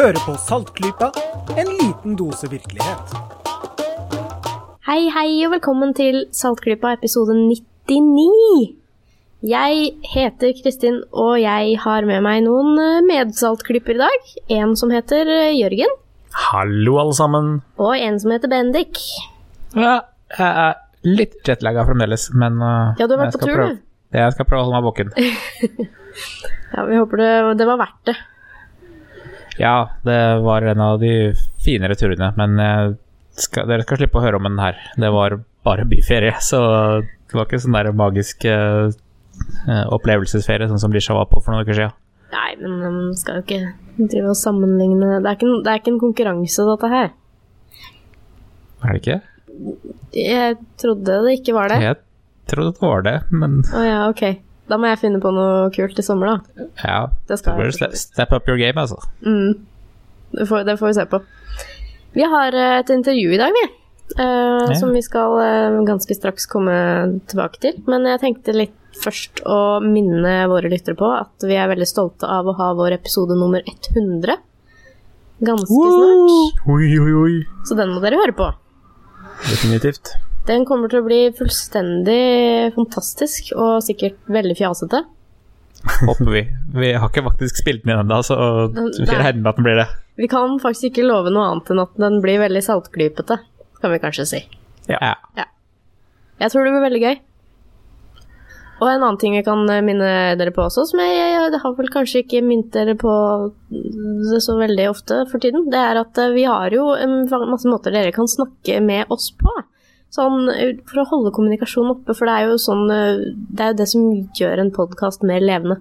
Hører på Saltklypa, en liten dose virkelighet. Hei, hei, og velkommen til Saltklypa episode 99. Jeg heter Kristin, og jeg har med meg noen medsaltklyper medsaltklypper i dag. En som heter eh, Jørgen, Hallo, alle sammen. og en som heter Bendik. Ja, jeg er litt jetlagga fremdeles, men uh, Ja, du har vært på tur, du. Jeg skal prøve å holde meg våken. Ja, Vi håper det, det var verdt det. Ja, det var en av de finere turene, men skal, dere skal slippe å høre om den her. Det var bare byferie, så det var ikke sånn der magisk uh, opplevelsesferie, sånn som Lisha var på for noen uker siden. Nei, men man skal jo ikke drive og sammenligne Det er ikke, det er ikke en konkurranse, dette her. Er det ikke? Jeg trodde det ikke var det. Jeg trodde det var det, men Å ja, ok. Da må jeg finne på noe kult i sommer, da. ja. Det skal bør jeg. step up your game, altså. Mm. Det, får, det får vi se på. Vi har eh, et intervju i dag, vi. Uh, Ja. Som vi skal uh, ganske straks komme tilbake til. Men jeg tenkte litt først å minne våre lyttere på at vi er veldig stolte av å ha vår episode nummer 100 ganske snart. Oi, oi, oi. Så den må dere høre på. Definitivt. Den kommer til å bli fullstendig fantastisk og sikkert veldig fjasete. Håper vi. Vi har ikke faktisk spilt den inn ennå, så vi regner med at den blir det. Vi kan faktisk ikke love noe annet enn at den blir veldig saltklypete, kan vi kanskje si. Ja. Jeg tror det blir veldig gøy. Og en annen ting jeg kan eh, minne dere på også, som jeg, jeg, jeg har vel kanskje ikke minnet dere på det så veldig ofte for tiden, det er at eh, vi har jo en masse måter dere kan snakke med oss på. Sånn for å holde kommunikasjonen oppe, for det er jo sånn eh, Det er jo det som gjør en podkast mer levende.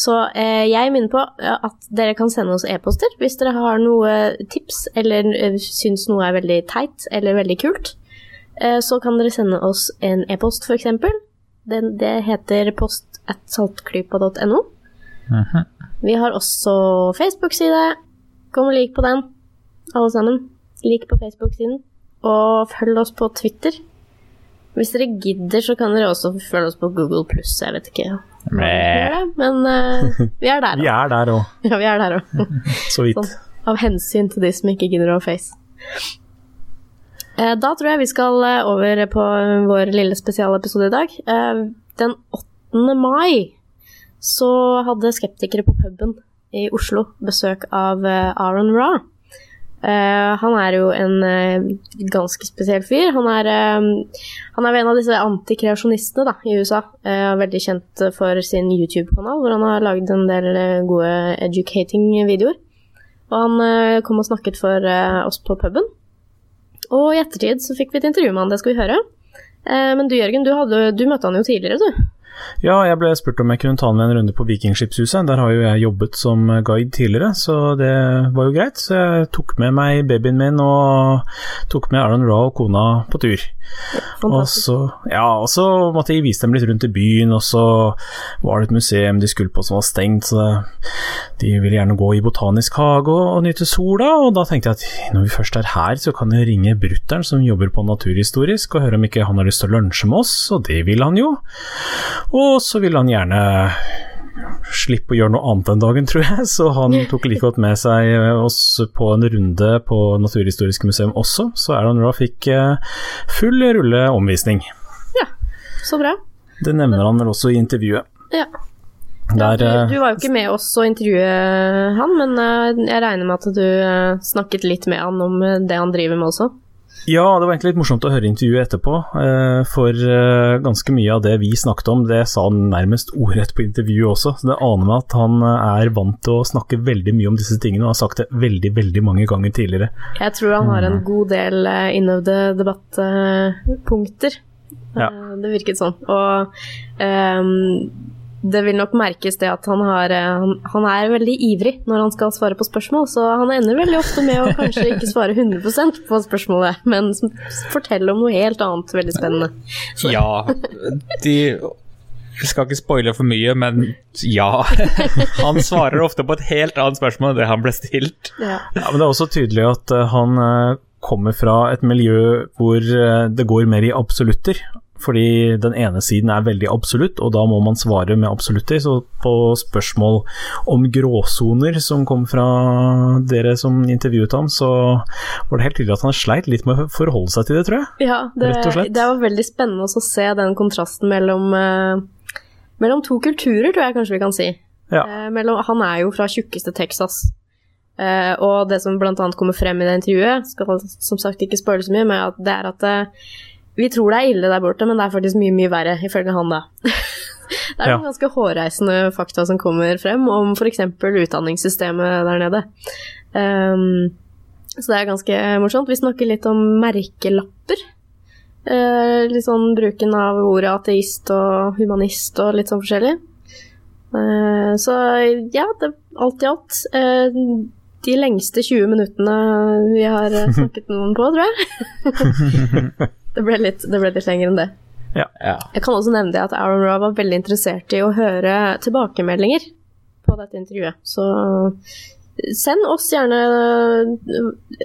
Så eh, jeg minner på eh, at dere kan sende oss e-poster hvis dere har noe tips eller eh, syns noe er veldig teit eller veldig kult. Eh, så kan dere sende oss en e-post, f.eks. Den, det heter post at saltklypa.no. Mhm. Vi har også Facebook-side. Kom og lik på den, alle sammen. Lik på Facebook-siden. Og følg oss på Twitter. Hvis dere gidder, så kan dere også følge oss på Google pluss. Jeg vet ikke men uh, vi er der Vi er der òg, Ja, vi er der òg. så vidt. Sånn, av hensyn til de som ikke gidder å face. Uh, Da tror jeg vi skal eh, over på vår lille spesialepisode i dag. Uh, Den 8. mai så hadde skeptikere på puben i Oslo besøk av Aaron Ra. Eh, han er jo en uh, ganske spesiell fyr. Han er, uh, han er en av disse antikreasjonistene i USA. Veldig kjent for sin YouTube-kanal, hvor han har lagd en del gode educating-videoer. Og han kom og snakket for oss på puben. Og i ettertid så fikk vi et intervju med han, det skal vi høre. Men du Jørgen, du, hadde, du møtte han jo tidligere, du. Ja, jeg ble spurt om jeg kunne ta med en runde på Vikingskipshuset. Der har jo jeg jobbet som guide tidligere, så det var jo greit. Så jeg tok med meg babyen min og tok med Aaron Raw og kona på tur. Og så, ja, og så måtte jeg vise dem litt rundt i byen, og så var det et museum de skulle på som var stengt, så de ville gjerne gå i botanisk hage og, og nyte sola, og da tenkte jeg at når vi først er her, så kan jeg ringe brutter'n som jobber på Naturhistorisk, og høre om ikke han har lyst til å lunsje med oss, og det vil han jo. Og så ville han gjerne slippe å gjøre noe annet den dagen, tror jeg, så han tok like godt med seg oss på en runde på Naturhistorisk museum også, så Aaron Raw fikk eh, full rulle omvisning. Ja, Så bra. Det nevner han vel også i intervjuet. Ja. Der, du, eh, du var jo ikke med oss å intervjue han, men eh, jeg regner med at du eh, snakket litt med han om eh, det han driver med også. Ja, det var egentlig litt morsomt å høre intervjuet etterpå, eh, for eh, ganske mye av det vi snakket om, det sa han nærmest ordrett på intervjuet også. Så det aner meg at han eh, er vant til å snakke veldig mye om disse tingene, og har sagt det veldig, veldig mange ganger tidligere. Jeg tror han har en god del innøvde debattpunkter. Ja. Det virket sånn. Og ehm, det vil nok merkes det at han, har, eh, han, er veldig ivrig når han skal svare på spørsmål, så han ender veldig ofte med å kanskje ikke svare 100% på spørsmålet, men fortelle om noe helt annet veldig spennende. Ja, de jeg skal ikke spoile for mye, men ja. Han svarer ofte på et helt annet spørsmål enn det han ble stilt. Ja. Ja, men det er også tydelig at eh, han eh, kommer fra et miljø hvor det går mer i absolutter. Fordi den ene siden er veldig absolutt, og da må man svare med absolutter. Så på spørsmål om gråsoner som kom fra dere som intervjuet ham, så var det helt tydelig at han sleit litt med å forholde seg til det, tror jeg. Ja, det, det var veldig spennende å se den kontrasten mellom, eh, mellom to kulturer, tror jeg kanskje vi kan si. Ja. Eh, mellom, han er jo fra tjukkeste Texas. Eh, og det som annet kommer frem i det intervjuet, skal som sagt ikke spoile så mye, men at det er at eh, vi tror det er ille der borte, men det er faktisk mye, mye verre, ifølge han da. det er Ja. noen ganske hårreisende fakta som kommer frem om f.eks. utdanningssystemet der nede. Um, så det er ganske morsomt. Vi snakker litt om merkelapper. Uh, litt sånn bruken av ordet ateist og humanist og litt sånn forskjellig. Uh, så ja, det, alt i alt Uh, De lengste 20 minuttene vi har snakket noen på, tror jeg. det, ble litt, det ble litt lenger enn det. Ja. Jeg kan også nevne det at Aaron Raw var veldig interessert i å høre tilbakemeldinger på dette intervjuet. Så send oss gjerne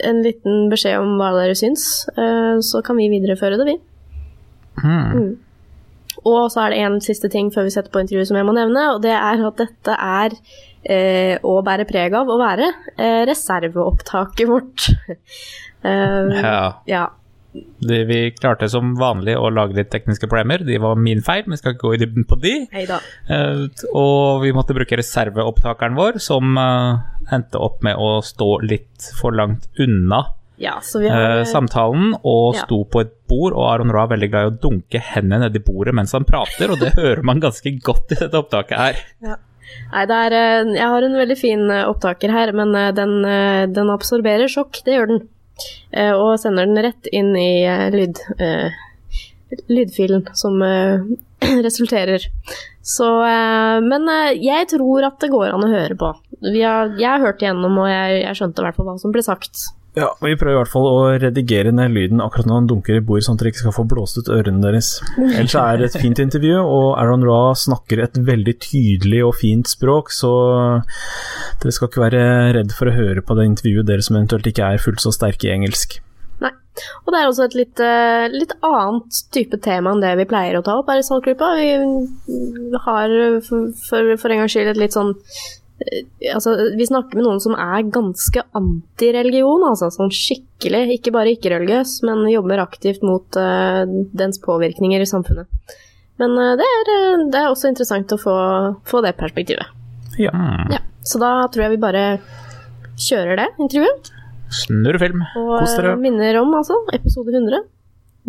en liten beskjed om hva dere syns, eh, så kan vi videreføre det, vi. Hmm. Og så er det en siste ting før vi setter på intervjuet som jeg må nevne, og det er at dette er eh, å bære preg av å være eh, reserveopptaket vårt. uh, ja. ja. Det, vi klarte som vanlig å lage litt tekniske problemer. De var min feil, men skal ikke gå i dybden på de. Hei da. Eh, og vi måtte bruke reserveopptakeren vår, som uh, endte opp med å stå litt for langt unna Ja, så vi har uh, samtalen, og Ja. sto på et bord. Og Aron Ra er veldig glad i å dunke hendene nedi bordet mens han prater, og det hører man ganske godt i dette opptaket her. Nei, det er Jeg har en veldig fin opptaker her, men den, den absorberer sjokk, det gjør den. Eh, Og sender den rett inn i eh, lyd, eh, lydfilen som resulterer. Så Men jeg tror at det går an å høre på. Har, jeg har hørt igjennom, og jeg, jeg skjønte i hvert fall hva som ble sagt. Ja, og Vi prøver i hvert fall å redigere ned lyden akkurat når han dunker i bordet, sånn at dere ikke skal få blåst ut ørene deres. Ellers er det et fint intervju, og Aaron Ra snakker et veldig tydelig og fint språk, så dere skal ikke være redd for å høre på det intervjuet, dere som eventuelt ikke er fullt så sterke i engelsk. Nei. Og det er også et litt, eh, litt annet type tema enn det vi pleier å ta opp her i Saltgruppa. Vi har for, for, for en gangs skyld et litt sånn Altså, vi snakker med noen som er ganske antireligion, altså. Sånn skikkelig. Ikke bare ikke-religiøs, men jobber aktivt mot uh, dens påvirkninger i samfunnet. Men uh, det, er, eh, det er også interessant å få, få det perspektivet. Ja. Hmm. Ja. Så da tror jeg vi bare kjører det intervjuet. Snurr film. Og Kos dere. eh, minner om altså episode 100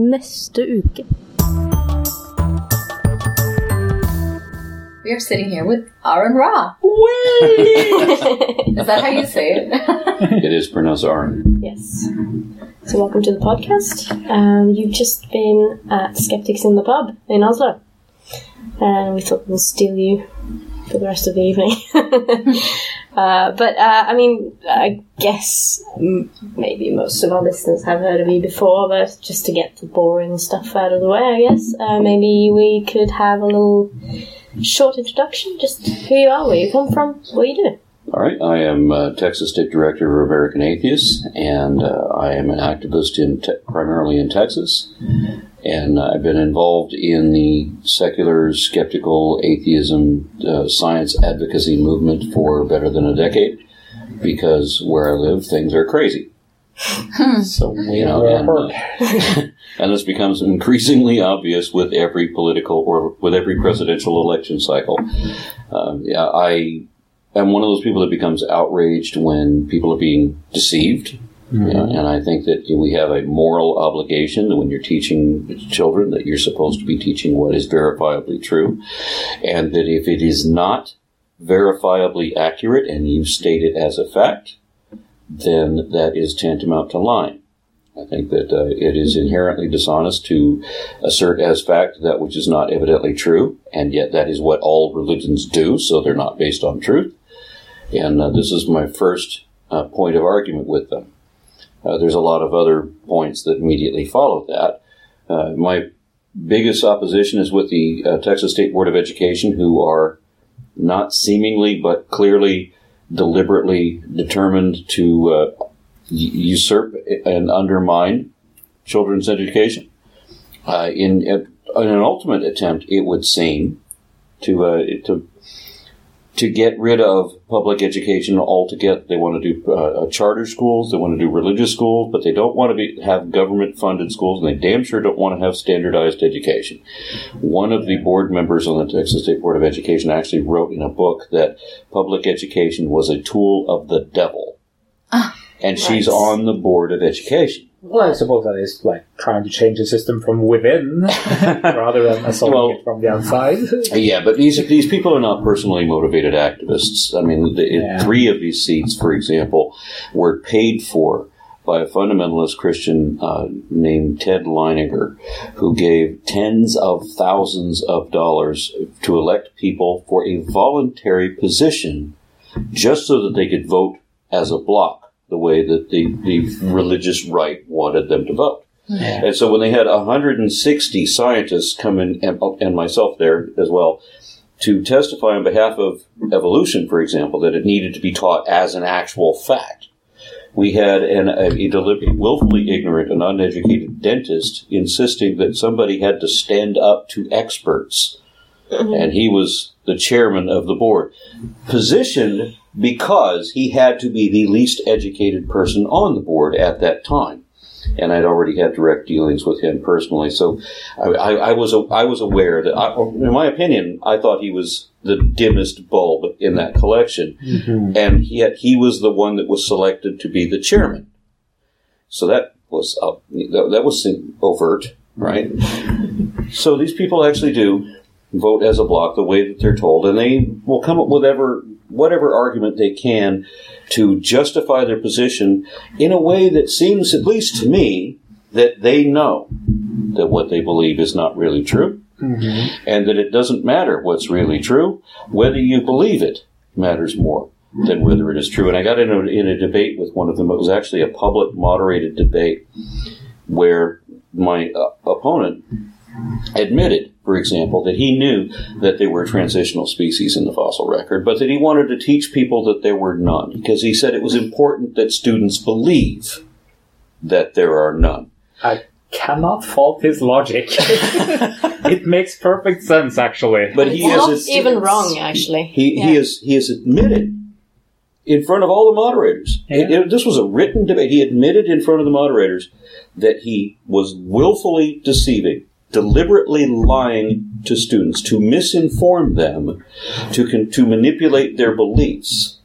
neste uke. We are sitting here with Aron Ra. Is that how you say it? It is pronounced Aaron. Yes. So welcome to the podcast. Um, you've just been at Skeptics in the Pub in Oslo. And we thought we'll steal you for the rest of the evening. uh, but uh, I mean, I guess maybe most of our listeners have heard of you before, but just to get the boring stuff out of the way, I guess, uh, maybe we could have a little short introduction. Just who you are, where you come from, what you do. All right, I am uh, Texas State Director of American Atheists, and uh, I am an activist in te- primarily in Texas. And I've been involved in the secular, skeptical, atheism, uh, science advocacy movement for better than a decade because where I live, things are crazy. Så we You know, and, uh, and this becomes increasingly obvious with every political or with every presidential election cycle. Um, yeah, I am one of those people that becomes outraged when people are being deceived. You know, and I think that we have a moral obligation that when you're teaching children that you're supposed to be teaching what is verifiably true, and that if it is not verifiably accurate and you state it as a fact, then that is tantamount to lying. I think that uh, it is inherently dishonest to assert as fact that which is not evidently true, and yet that is what all religions do, so they're not based on truth. And uh, this is my first uh, point of argument with them. Uh, there's a lot of other points that immediately follow that. Uh, my biggest opposition is with the uh, Texas State Board of Education, who are not seemingly but clearly, deliberately determined to usurp and undermine children's education. Uh, in uh, in an ultimate attempt, it would seem, to uh, to to get rid of public education altogether. They want to do uh, charter schools, they want to do religious schools, but they don't want to be, have government funded schools, and they damn sure don't want to have standardized education. One of the board members on the Texas State Board of Education actually wrote in a book that public education was a tool of the devil. And she's on the board of education. Well, I suppose that is like trying to change the system from within rather than assaulting Well- it from the outside. Yeah, but these these people are not personally motivated activists. I mean, the, Yeah. three of these seats, for example, were paid for by a fundamentalist Christian uh, named Ted Leininger, who gave tens of thousands of dollars to elect people for a voluntary position, just so that they could vote as a block, the way that the, the religious right wanted them to vote. And so when they had 160 scientists come in, and, and myself there as well, to testify on behalf of evolution, for example, that it needed to be taught as an actual fact, we had an, a, a deliberate, willfully ignorant and uneducated dentist insisting that somebody had to stand up to experts. Mm-hmm. And he was the chairman of the board, positioned because he had to be the least educated person on the board at that time and I'd already had direct dealings with him personally. So I, I, I was a, I was aware that, I, in my opinion, I thought he was the dimmest bulb in that collection, and yet he was the one that was selected to be the chairman. So that was uh, that, that was overt, right? So these people actually do vote as a block the way that they're told, and they will come up with whatever whatever argument they can to justify their position in a way that seems, at least to me, that they know that what they believe is not really true, and that it doesn't matter what's really true. Whether you believe it matters more than whether it is true. And I got in a, in a debate with one of them. It was actually a public, moderated debate where my uh, opponent admitted, for example, that he knew that there were transitional species in the fossil record, but that he wanted to teach people that there were none, because he said it was important that students believe that there are none. I cannot fault his logic. it makes perfect sense, actually. But he It's has not even wrong, actually. He, Yeah. he has he has admitted in front of all the moderators. It- it- this was a written debate. He admitted in front of the moderators that he was willfully deceiving, deliberately lying to students to misinform them, to con- to manipulate their beliefs.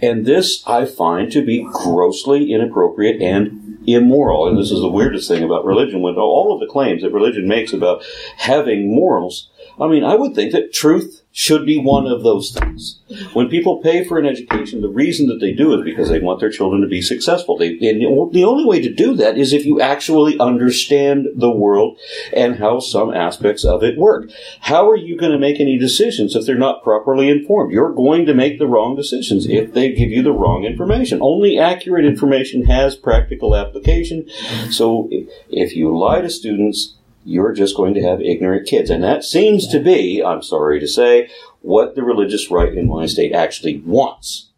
And this I find to be grossly inappropriate and immoral. And this is the weirdest thing about religion. When all of the claims that religion makes about having morals, I mean, I would think that truth should be one of those things. When people pay for an education, the reason that they do it is because they want their children to be successful. They, and the only way to do that is if you actually understand the world and how some aspects of it work. How are you going to make any decisions if they're not properly informed? You're going to make the wrong decisions if they give you the wrong information. Only accurate information has practical application. So if you lie to students, you're just going to have ignorant kids. And that seems to be, I'm sorry to say, what the religious right in my state actually wants.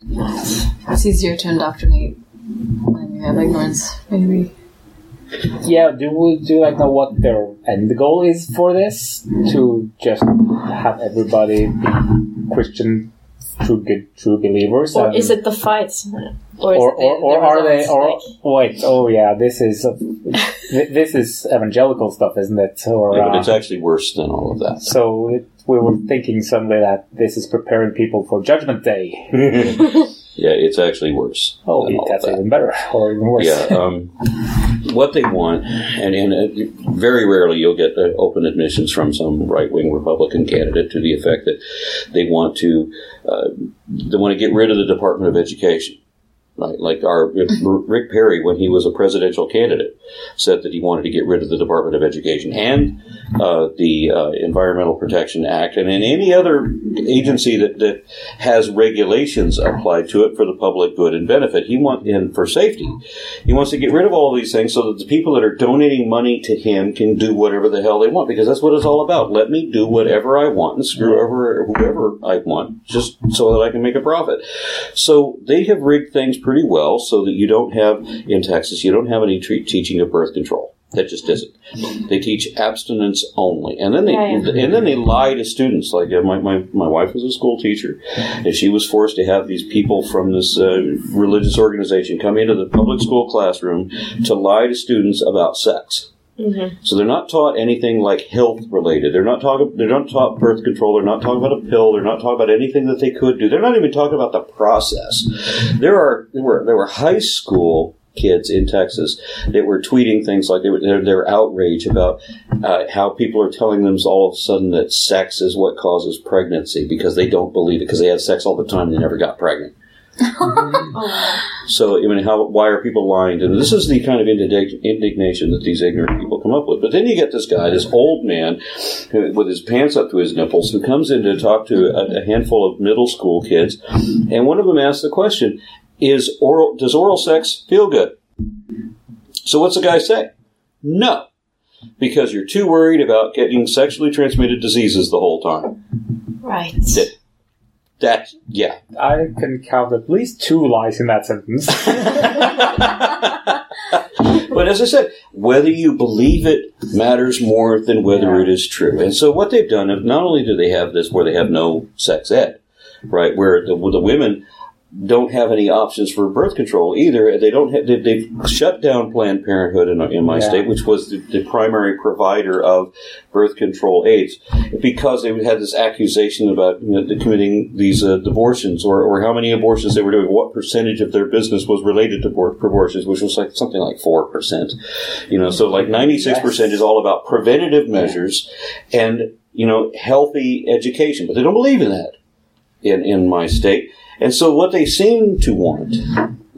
It's easier to indoctrinate when you have ignorance, maybe. Yeah, do we do you like know what their end goal is for this? To just have everybody be Christian, true good, true believers, Or and- is it the fight? Or, is or the, or, or the are they? Or like- wait, oh yeah, this is th- this is evangelical stuff, isn't it? Or Yeah, but uh, it's actually worse than all of that. so it, we were thinking suddenly that this is preparing people for Judgment Day. Yeah, it's actually worse. Oh, that's that. even better, or even worse. Yeah, um, what they want, and, and uh, very rarely you'll get uh, open admissions from some right wing Republican candidate to the effect that they want to uh, they want to get rid of the Department of Education. Right, like our Rick Perry, when he was a presidential candidate, said that he wanted to get rid of the Department of Education and uh, the uh, Environmental Protection Act, and in any other agency that, that has regulations applied to it for the public good and benefit. He want and for safety. He wants to get rid of all of these things so that the people that are donating money to him can do whatever the hell they want because that's what it's all about. Let me do whatever I want and screw over whoever I want just so that I can make a profit. So they have rigged things pretty well so that you don't have in Texas you don't have any tre- teaching of birth control. That just isn't. They teach abstinence only, and then they yeah. and then they lie to students. Like uh, my, my my wife was a school teacher, and she was forced to have these people from this uh, religious organization come into the public school classroom to lie to students about sex. So they're not taught anything like health related. They're not talking. They're not taught birth control. They're not talking about a pill. They're not talking about anything that they could do. They're not even talking about the process. There are there were there were high school kids in Texas that were tweeting things like they were their, their outrage about uh, how people are telling them all of a sudden that sex is what causes pregnancy because they don't believe it because they had sex all the time and they never got pregnant. Mm-hmm. Oh. So, I mean, how, why are people lying? And this is the kind of indig- indignation that these ignorant people come up with. But then you get this guy, this old man, who, with his pants up to his nipples, who comes in to talk to a, a handful of middle school kids, and one of them asks the question: "Is oral? Does oral sex feel good?" So, what's the guy say? No, because you're too worried about getting sexually transmitted diseases the whole time. Right. That, that yeah, I can count at least two lies in that sentence. But as I said, whether you believe it matters more than whether Yeah. it is true. And so what they've done, is not only do they have this where they have no sex ed, right, where the, the women don't have any options for birth control either. They don't have, they, they've shut down Planned Parenthood in, in my Yeah. state, which was the, the primary provider of birth control aids, because they had this accusation about you know, committing these uh, abortions or, or how many abortions they were doing, what percentage of their business was related to abor- abortions, which was like something like 4%. You know, so like 96% is all about preventative measures and, you know, healthy education, but they don't believe in that in, in my state. And so what they seem to want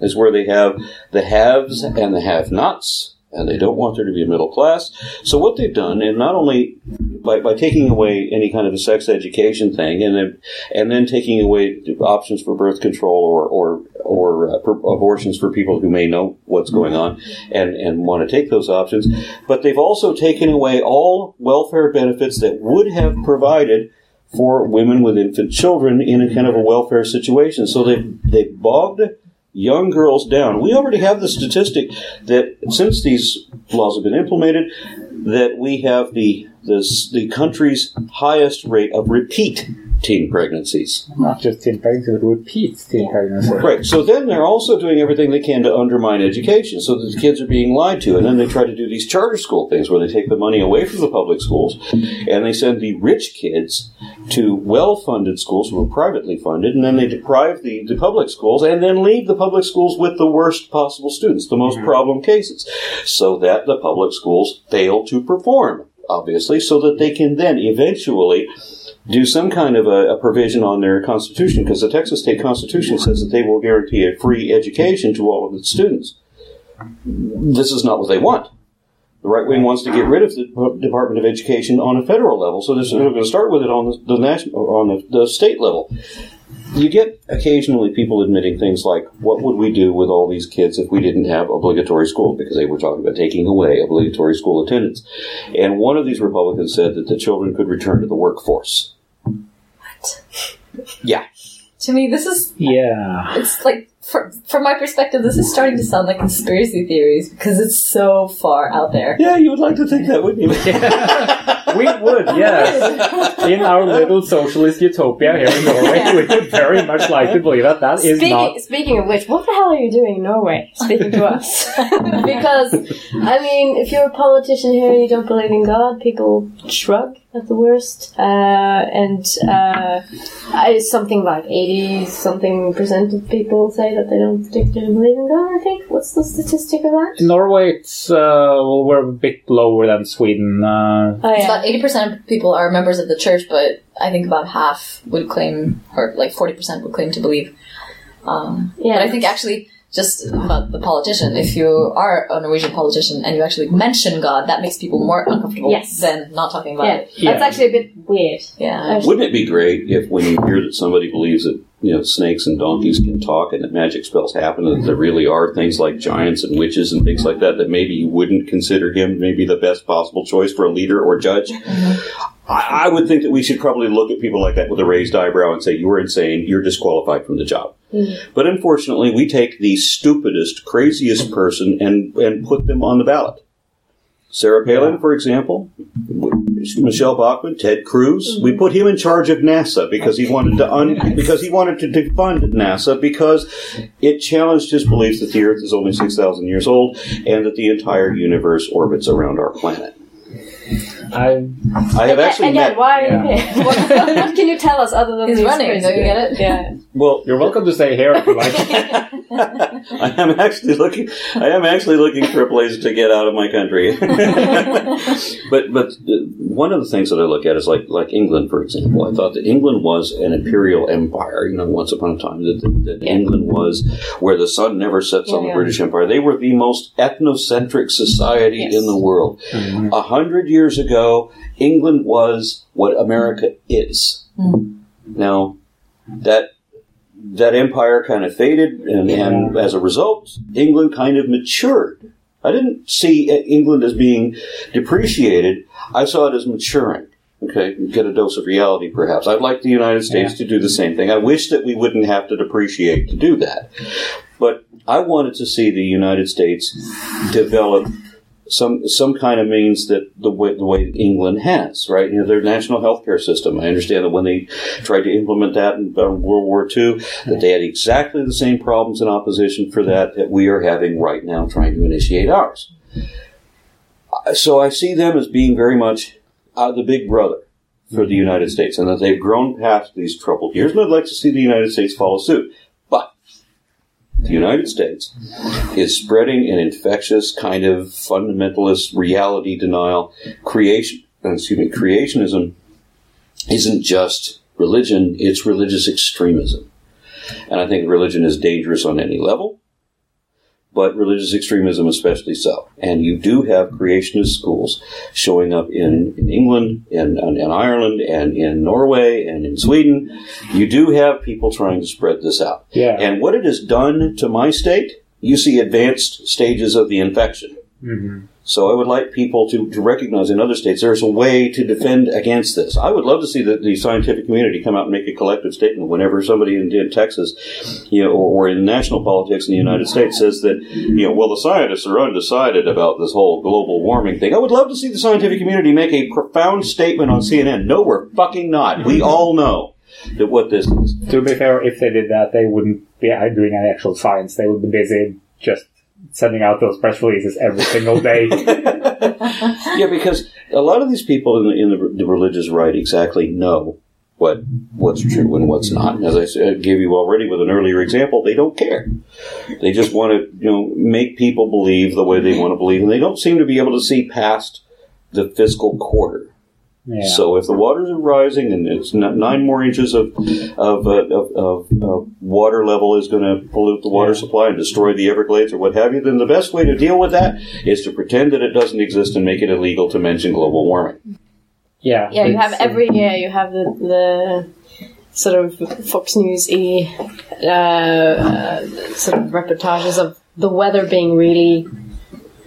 is where they have the haves and the have-nots, and they don't want there to be a middle class. So what they've done, and not only by, by taking away any kind of a sex education thing, and then and then taking away options for birth control or or or uh, abortions for people who may know what's going on and and want to take those options, but they've also taken away all welfare benefits that would have provided for women with infant children in a kind of a welfare situation. So they've, they've bogged young girls down. We already have the statistic that since these laws have been implemented, that we have the, the, the country's highest rate of repeat teen pregnancies. Not just teen pregnancies, but repeat teen pregnancies. Right. So then they're also doing everything they can to undermine education so that the kids are being lied to. And then they try to do these charter school things where they take the money away from the public schools and they send the rich kids to well funded schools who are privately funded. And then they deprive the, the public schools and then leave the public schools with the worst possible students, the most mm-hmm. problem cases, so that the public schools fail to perform, obviously, so that they can then eventually do some kind of a, a provision on their constitution because the Texas state constitution says that they will guarantee a free education to all of its students. This is not what they want. The right wing wants to get rid of the Department of Education on a federal level, so they're going to start with it on the, the national, on the, the state level. You get occasionally people admitting things like, "What would we do with all these kids if we didn't have obligatory school?" Because they were talking about taking away obligatory school attendance. And one of these Republicans said that the children could return to the workforce. What? Yeah. To me, this is Yeah. it's like for, from my perspective, this is starting to sound like conspiracy theories because it's so far out there. Yeah, you would like to think that, wouldn't you? We would, yes. In our little socialist utopia here in Norway, we would very much like to believe that that is Speaking, not. speaking of which, what the hell are you doing in Norway? Speaking to us, because I mean, if you're a politician here and you don't believe in God, people shrug at the worst, uh, and uh, I- something like eighty something percent of people say that they don't particularly believe in God. I think. What's the statistic of that? In Norway, it's uh, well, we're a bit lower than Sweden. Uh, Oh yeah, eighty percent of people are members of the church, but I think about half would claim, or like forty percent would claim to believe. Um, yeah. But I think actually, just about the politician, if you are a Norwegian politician and you actually mention God, that makes people more uncomfortable Yes. than not talking about yeah, it. Yeah. that's actually a bit weird. Yeah. Wouldn't it be great if when you hear that somebody believes that you know snakes and donkeys can talk and that magic spells happen and that there really are things like giants and witches and things like that that maybe you wouldn't consider him maybe the best possible choice for a leader or judge? I, I would think that we should probably look at people like that with a raised eyebrow and say you are insane, you're disqualified from the job. Mm-hmm. But unfortunately, we take the stupidest, craziest person and and put them on the ballot. Sarah Palin, for example, Michele Bachmann, Ted Cruz. Mm-hmm. We put him in charge of NASA because he wanted to un- because he wanted to defund NASA because it challenged his beliefs that the Earth is only six thousand years old and that the entire universe orbits around our planet. I I have actually Again, met. why Yeah. here? What, what can you tell us other than He's these running, don't you get it? Yeah. Well, you're welcome to stay here if you like. I am actually looking. I am actually looking for a place to get out of my country. but but uh, one of the things that I look at is like like England, for example. I thought that England was an imperial empire. You know, once upon a time that, that, that England was where the sun never sets on the Yeah, yeah. British Empire. They were the most ethnocentric society Yes. in the world. A hundred years ago, England was what America is. Hmm. Now that that empire kind of faded, and, and as a result, England kind of matured. I didn't see England as being depreciated. I saw it as maturing. Okay, get a dose of reality, perhaps. I'd like the United States to do the same thing. I wish that we wouldn't have to depreciate to do that. But I wanted to see the United States develop some some kind of means that the way the way England has, right? You know, their national healthcare system. I understand that when they tried to implement that in uh, World War II, that they had exactly the same problems in opposition for that that we are having right now, trying to initiate ours. So I see them as being very much uh, the big brother for the United States, and that they've grown past these troubled years. And I'd like to see the United States follow suit, the United States is spreading an infectious kind of fundamentalist reality denial. Creation, uh, excuse me, creationism isn't just religion; it's religious extremism, and I think religion is dangerous on any level. But religious extremism, especially so. And you do have creationist schools showing up in, in England, and in, in Ireland, and in Norway, and in Sweden. You do have people trying to spread this out. Yeah. And what it has done to my state, you see advanced stages of the infection. Mhm. So I would like people to, to recognize in other states there's a way to defend against this. I would love to see the, the scientific community come out and make a collective statement whenever somebody in, in Texas, you know, or, or in national politics in the United States says that, you know, well, the scientists are undecided about this whole global warming thing. I would love to see the scientific community make a profound statement on CNN. No, we're fucking not. We all know that what this is. To be fair, if they did that, they wouldn't be doing any actual science. They would be busy just sending out those press releases every single day. Yeah, because a lot of these people in the, in the, the religious right exactly know what what's true and what's not. As I said, gave you already with an earlier example, they don't care. They just want to you know make people believe the way they want to believe, and they don't seem to be able to see past the fiscal quarter. Yeah. So if the waters are rising and it's nine more inches of of, uh, of, of, of water level is going to pollute the water Yeah. supply and destroy the Everglades or what have you, then the best way to deal with that is to pretend that it doesn't exist and make it illegal to mention global warming. yeah. Yeah, you have uh, every year you have the, the sort of Fox News y uh, uh, sort of reportages of the weather being really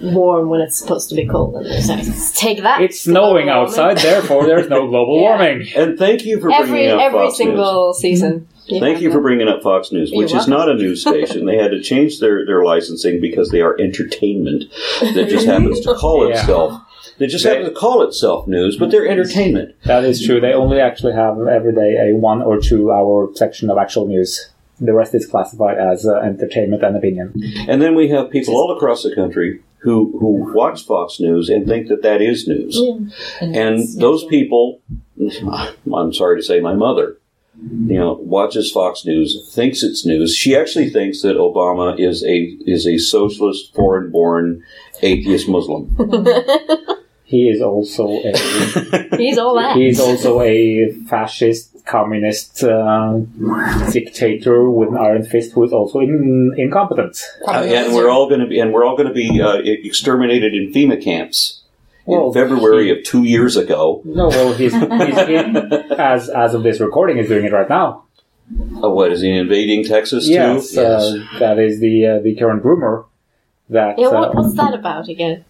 warm when it's supposed to be cold. And it's like, take that. It's snowing outside, therefore there's no global Yeah. warming. And thank you for Every bringing up every Fox single season. News. Thank you for bringing up Fox News, which is not a news station. They had to change their, their licensing because they are entertainment that just happens to call Yeah. itself. They just happen to call itself news, but they're entertainment. That is true. They only actually have every day a one or two hour section of actual news. The rest is classified as uh, entertainment and opinion. And then we have people all across the country who who watch Fox News and think that that is news. And those people, I'm sorry to say, my mother, you know, watches Fox News, thinks it's news. She actually thinks that Obama is a is a socialist, foreign-born, atheist Muslim. He is also a He's all that. he is also a fascist, communist uh, dictator with an iron fist who is also in, incompetent. Uh, and we're all going to be and we're all going to be uh, exterminated in FEMA camps Well, in February of two years ago. No, well, he's, he's in, as as of this recording, he's doing it right now. Uh, what is he invading Texas Yes, too? Uh, that is the uh, the current rumor that Yeah, what, uh, what's that about again?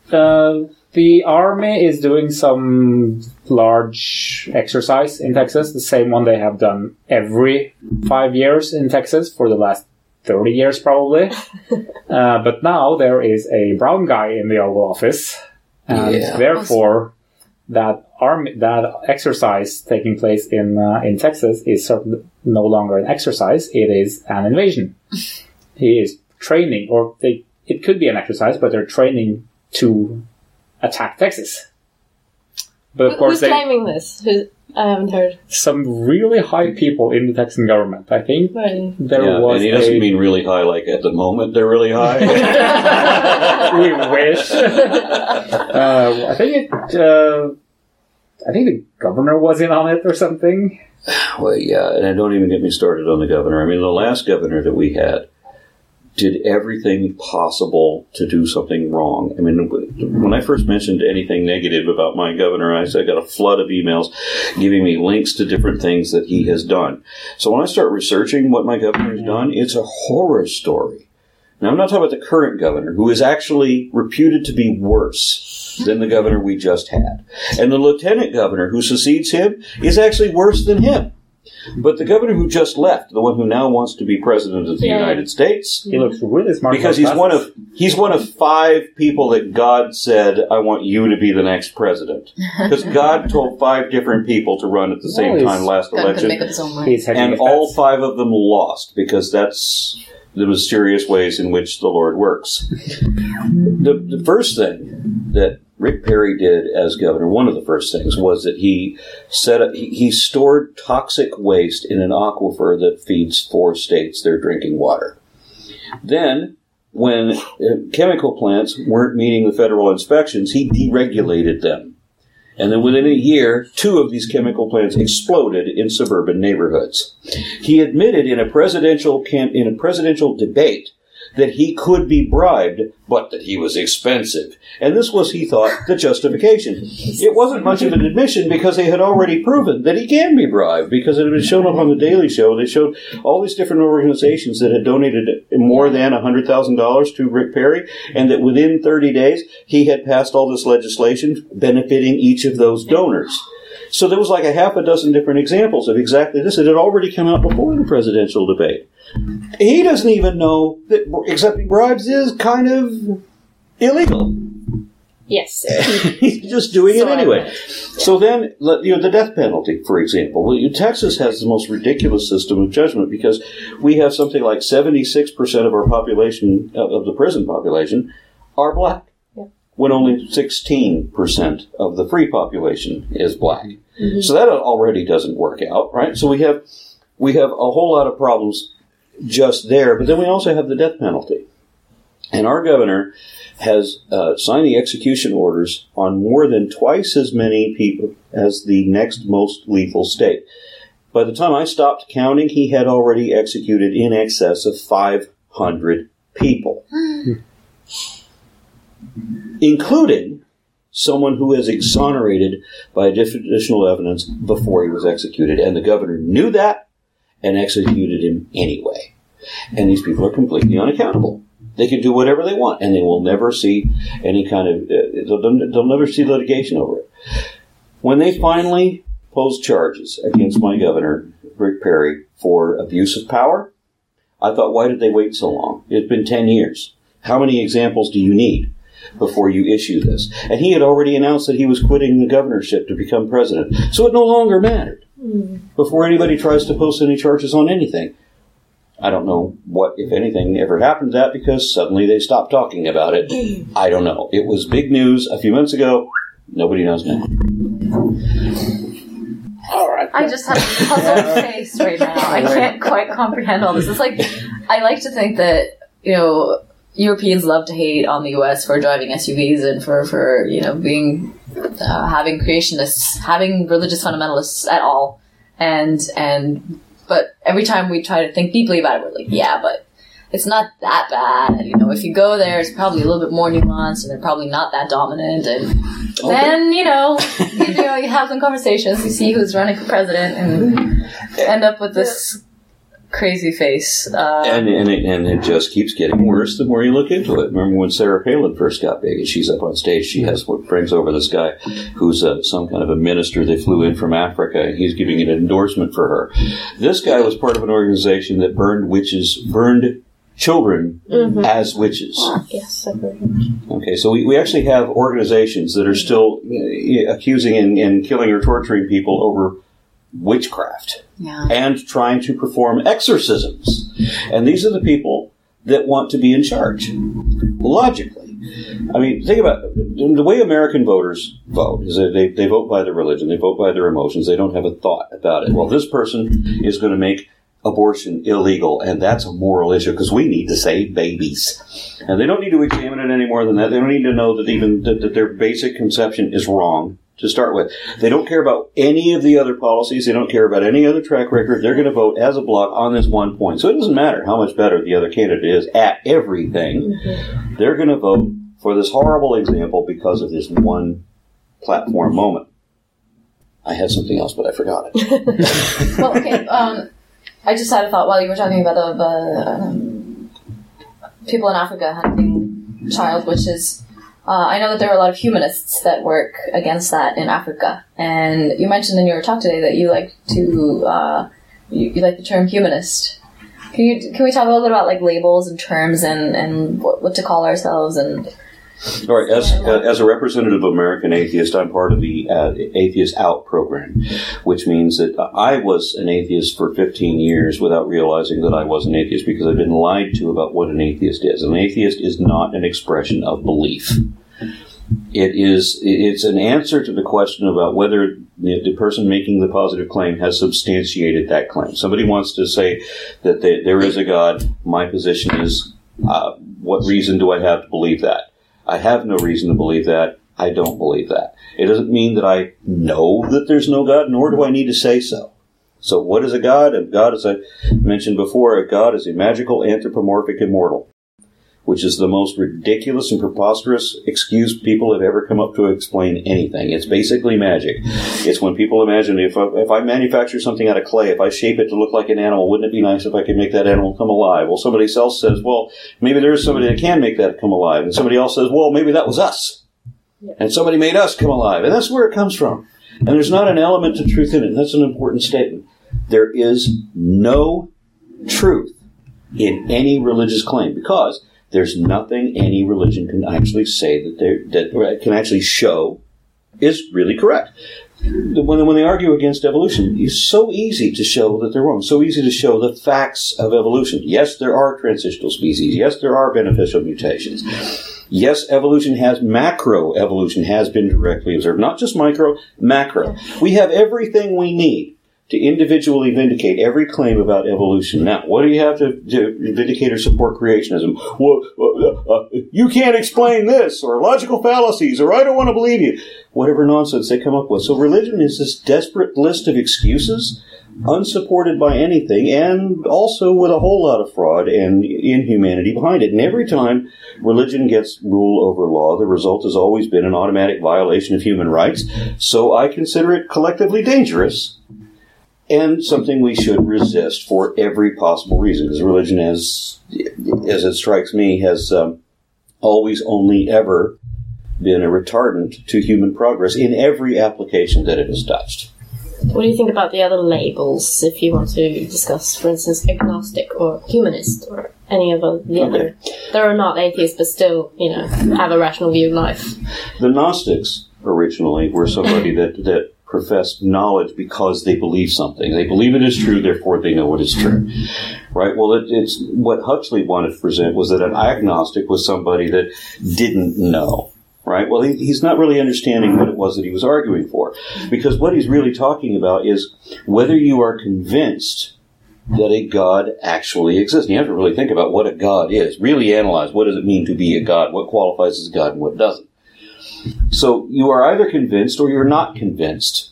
The army is doing some large exercise in Texas, the same one they have done every five years in Texas for the last 30 years, probably. uh, but now there is a brown guy in the Oval Office and Yeah. therefore that army that exercise taking place in uh, in Texas is no longer an exercise; it is an invasion. he is training, or they it could be an exercise, but they're training to attack Texas. But of Who- course, Who's they, claiming this? Who, I haven't heard. some really high people in the Texan government. I think Right. there yeah, was and he doesn't a- mean really high like at the moment they're really high. we wish. uh, I think it. Uh, I think the governor was in on it or something. well, yeah, and don't even get me started on the governor. I mean, the last governor that we had did everything possible to do something wrong. I mean, when I first mentioned anything negative about my governor, I said I got a flood of emails giving me links to different things that he has done. So when I start researching what my governor has done, it's a horror story. Now, I'm not talking about the current governor, who is actually reputed to be worse than the governor we just had. And the lieutenant governor who succeeds him is actually worse than him. But the governor who just left, the one who now wants to be president of the Yeah. United States, He looks really smart because with he's one glasses. of he's one of five people that God said, "I want you to be the next president," because God told five different people to run at the same Nice. time last God election, make up his own mind. He's and his all five of them lost because that's the mysterious ways in which the Lord works. the, the first thing that Rick Perry did as governor, one of the first things, was that he set up, he, he stored toxic waste in an aquifer that feeds four states their drinking water. Then, when uh, chemical plants weren't meeting the federal inspections, he deregulated them. And then within a year, two of these chemical plants exploded in suburban neighborhoods. He admitted in a presidential camp, in a presidential debate that he could be bribed, but that he was expensive. And this was, he thought, the justification. It wasn't much of an admission because they had already proven that he can be bribed because it had been shown up on the Daily Show. They showed all these different organizations that had donated more than $100,000 to Rick Perry and that within 30 days he had passed all this legislation benefiting each of those donors. So there was like a half a dozen different examples of exactly this. It had already come out before the presidential debate. He doesn't even know that accepting bribes is kind of illegal. Yes. He's just doing it anyway. So then, you know, the death penalty, for example. Well, you- Texas has the most ridiculous system of judgment because we have something like 76% of our population, of of the prison population, are black. When only 16% of the free population is black. So that already doesn't work out, right? So we have, we have a whole lot of problems just there, but then we also have the death penalty. And our governor has uh, signed the execution orders on more than twice as many people as the next most lethal state. By the time I stopped counting, he had already executed in excess of 500 people, including someone who is exonerated by additional evidence before he was executed. And the governor knew that and executed him anyway. And these people are completely unaccountable. They can do whatever they want, and they will never see any kind of. Uh, they'll, they'll never see litigation over it. When they finally posed charges against my governor, Rick Perry, for abuse of power, I thought, why did they wait so long? It's been 10 years. How many examples do you need before you issue this? And he had already announced that he was quitting the governorship to become president. So it no longer mattered hmm. before anybody tries to post any charges on anything. I don't know what, if anything, ever happened to that because suddenly they stopped talking about it. I don't know. It was big news a few months ago. Nobody knows now. All right. I just have a puzzled face right now. I can't quite comprehend all this. It's like I like to think that you know Europeans love to hate on the U.S. for driving SUVs and for for you know being uh, having creationists, having religious fundamentalists at all, and and but every time we try to think deeply about it, we're like, yeah, but it's not that bad. You know, if you go there, it's probably a little bit more nuanced, and they're probably not that dominant. And then you know, you, you know, you have some conversations, you see who's running for president, and end up with this crazy face. Uh, And, and, it, and it just keeps getting worse the more you look into it. Remember when Sarah Palin first got big and she's up on stage, she has what brings over this guy who's uh, some kind of a minister they flew in from Africa and he's giving an endorsement for her. This guy was part of an organization that burned witches, burned children as witches. Yes, I've heard. Okay, so we, we actually have organizations that are still uh, accusing and, and killing or torturing people over witchcraft Yeah. and trying to perform exorcisms. And these are the people that want to be in charge. Logically. I mean, think about it. the way American voters vote is that they, they vote by their religion, they vote by their emotions, they don't have a thought about it. Well, this person is going to make abortion illegal, and that's a moral issue because we need to save babies. And they don't need to examine it any more than that. They don't need to know that even that, that their basic conception is wrong to start with. They don't care about any of the other policies. They don't care about any other track record. They're going to vote as a block on this one point. So it doesn't matter how much better the other candidate is at everything. They're going to vote for this horrible example because of this one platform moment. I had something else, but I forgot it. well, okay. Um, I just had a thought while you were talking about the uh, um, people in Africa hunting child witches. Uh, I know that there are a lot of humanists that work against that in Africa, and you mentioned in your talk today that you like to uh, you, you like the term humanist. Can you can we talk a little bit about like labels and terms and and what, what to call ourselves and All right, as, uh, as a representative of American atheist, I'm part of the uh, Atheist Out program, which means that I was an atheist for 15 years without realizing that I was an atheist because I've been lied to about what an atheist is. An atheist is not an expression of belief. It is. It's an answer to the question about whether the, person making the positive claim has substantiated that claim. Somebody wants to say that there is a God. My position is, uh, what reason do I have to believe that? I have no reason to believe that. I don't believe that. It doesn't mean that I know that there's no God, nor do I need to say so. So, what is a God? A God, as I mentioned before, a God is a magical, anthropomorphic immortal, which is the most ridiculous and preposterous excuse people have ever come up to explain anything. It's basically magic. It's when people imagine if I, if I manufacture something out of clay, if I shape it to look like an animal, wouldn't it be nice if I could make that animal come alive? Well, somebody else says, well, maybe there is somebody that can make that come alive. And somebody else says, well, maybe that was us. And somebody made us come alive. And that's where it comes from. And there's not an element of truth in it. That's an important statement. There is no truth in any religious claim because there's nothing any religion can actually say that they that can actually show is really correct. When, when they argue against evolution, it's so easy to show that they're wrong. So easy to show the facts of evolution. Yes, there are transitional species. Yes, there are beneficial mutations. Yes, evolution has macro evolution has been directly observed, not just micro, macro. We have everything we need to individually vindicate every claim about evolution. Now, what do you have to, to vindicate or support creationism? Well, uh, uh, you can't explain this, or logical fallacies, or I don't want to believe you. Whatever nonsense they come up with. So religion is this desperate list of excuses, unsupported by anything, and also with a whole lot of fraud and inhumanity behind it. And every time religion gets rule over law, the result has always been an automatic violation of human rights. So I consider it collectively dangerous and something we should resist for every possible reason, because religion, as as it strikes me, has um, always only ever been a retardant to human progress in every application that it has touched. What do you think about the other labels, if you want to discuss, for instance, agnostic or humanist or any of the other? There are not atheists, but still, you know, have a rational view of life. The Gnostics originally were somebody that that professed knowledge because they believe something. They believe it is true, therefore they know it is true. Right? Well, it, it's what Huxley wanted to present was that an agnostic was somebody that didn't know. Right? Well, he, he's not really understanding what it was that he was arguing for. Because what he's really talking about is whether you are convinced that a God actually exists. And you have to really think about what a God is. Really analyze what does it mean to be a God? What qualifies as a God and what doesn't? So you are either convinced or you're not convinced.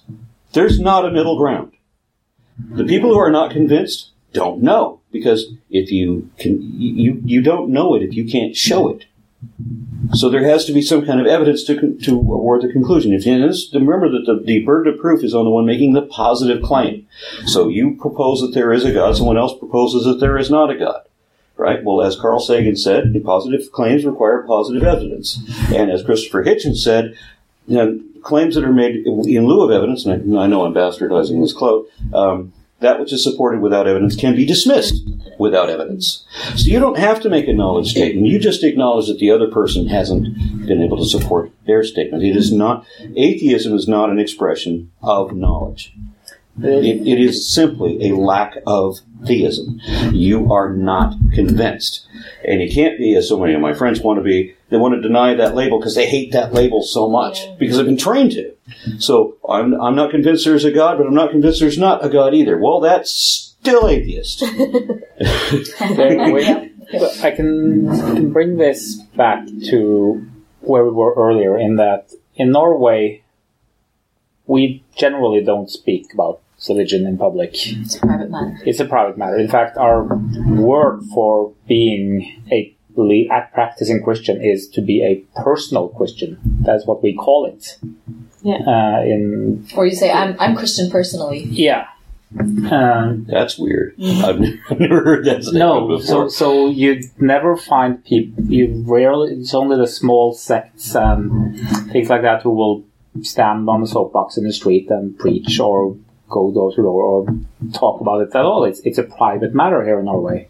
There's not a middle ground. The people who are not convinced don't know because if you can, you you don't know it if you can't show it. So there has to be some kind of evidence to to award the conclusion. If you remember that the, the burden of proof is on the one making the positive claim. So you propose that there is a God, someone else proposes that there is not a God right? Well, as Carl Sagan said, the positive claims require positive evidence. And as Christopher Hitchens said, you know, claims that are made in lieu of evidence, and I, know I'm bastardizing this quote, um, that which is supported without evidence can be dismissed. without evidence. So you don't have to make a knowledge statement. You just acknowledge that the other person hasn't been able to support their statement. It is not, atheism is not an expression of knowledge. It, it is simply a lack of theism. You are not convinced. And you can't be, as so many of my friends want to be, they want to deny that label because they hate that label so much because they've been trained to. So I'm, I'm not convinced there's a God, but I'm not convinced there's not a God either. Well, that's still atheist. There- we- I can, I can bring this back to where we were earlier in that in Norway, we generally don't speak about religion in public. It's a private matter. It's a private matter. In fact, our word for being a belie- a practicing Christian is to be a personal Christian. That's what we call it. Yeah. Uh, in Or you say, I'm, I'm Christian personally. yeah. Um, That's weird. I've never, heard that statement No, so before. so you never find people. You rarely. It's only the small sects and things like that who will stand on the soapbox in the street and preach or go door to door or talk about it at all. It's it's a private matter here in Norway.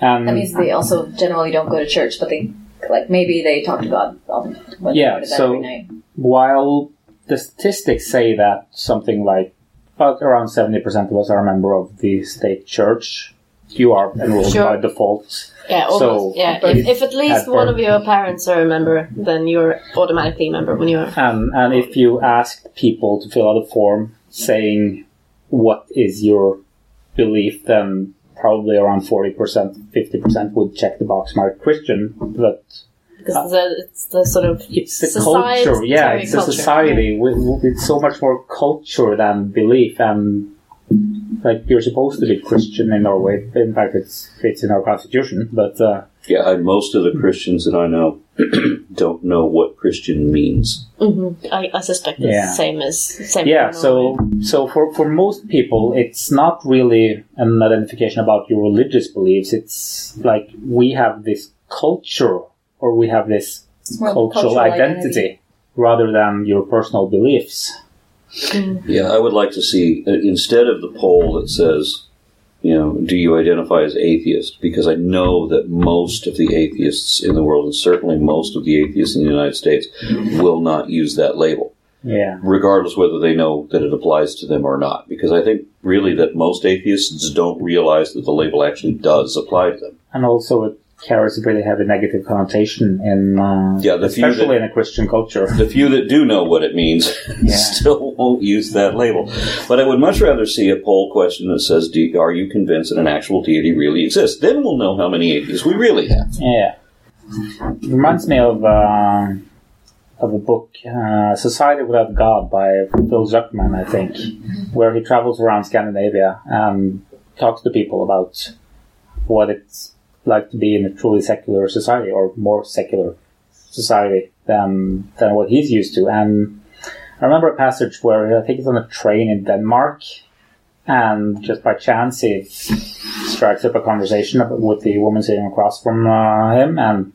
And That means they also generally don't go to church, but they, like, maybe they talk to God um, when Yeah, they go to that so- every night. while the statistics say that something like about around seventy percent of us are a member of the state church, you are enrolled Sure. by default. Yeah, almost. So, yeah. If, if at least at one birth- of your parents are a member, then you're automatically a member when you are. And, and if you ask people to fill out a form saying what is your belief, then probably around 40%, 50% would check the box mark Christian. But Because the, it's the sort of it's the Society- culture. Yeah, sorry, it's a culture, society. with It's so much more culture than belief. And like you're supposed to be Christian in Norway. In fact, it's, it's in our constitution. But uh, yeah, I, most of the Christians that I know don't know what Christian means. I, I suspect it's Yeah. the same as same. Yeah, so so for for most people, it's not really an identification about your religious beliefs. It's like we have this culture, or we have this It's more cultural, identity, rather than your personal beliefs. Yeah, I would like to see uh, instead of the poll that says, you know, do you identify as atheist? Because I know that most of the atheists in the world, and certainly most of the atheists in the United States, will not use that label, Yeah, regardless whether they know that it applies to them or not. Because I think really that most atheists don't realize that the label actually does apply to them. and also it carries a have a negative connotation in, uh, Yeah, the especially that- in a Christian culture. The few that do know what it means Yeah. still won't use that label. But I would much rather see a poll question that says, do, Are you convinced that an actual deity really exists? Then we'll know how many atheists we really have. Yeah. It reminds me of uh, of a book, uh, Society Without God by Phil Zuckerman, I think, where he travels around Scandinavia and talks to people about what it's like to be in a truly secular society or more secular society than than what he's used to. And I remember a passage where I think it's on a train in Denmark, and just by chance he strikes up a conversation with the woman sitting across from uh, him, and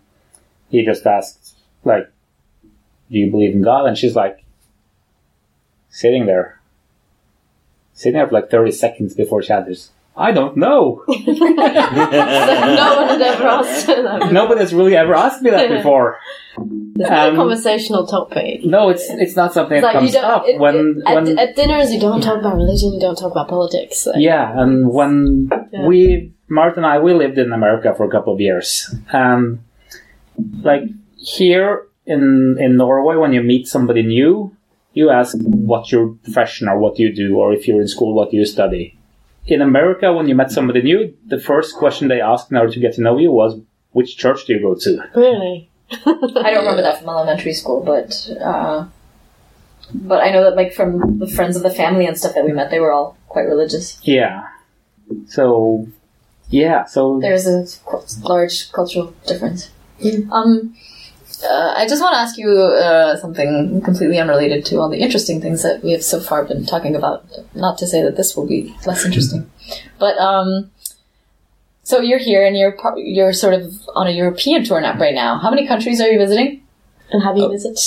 he just asks, like, "Do you believe in God?" And she's like, sitting there, sitting there for like thirty seconds before she answers, "I don't know." no one had ever asked that. Nobody's really ever asked me that before. It's not Um, a conversational topic. No, it's it's not something It's that like comes up it- when it- at, when at dinners, you don't talk about religion. You don't talk about politics. Like, Yeah, and when Yeah. we, Martin and I, we lived in America for a couple of years, and like here in in Norway, when you meet somebody new, you ask what your profession or what you do, or if you're in school, what you study. In America, when you met somebody new, the first question they asked in order to get to know you was, "Which church do you go to?" Really? I don't remember that from elementary school, but uh, but I know that like from the friends of the family and stuff that we met, they were all quite religious. Yeah. So, yeah. So There's a large cultural difference. Um, uh, I just want to ask you uh, something completely unrelated to all the interesting things that we have so far been talking about. Not to say that this will be less interesting, but um, so you're here and you're par- you're sort of on a European tour now right now. How many countries are you visiting? And have you visited?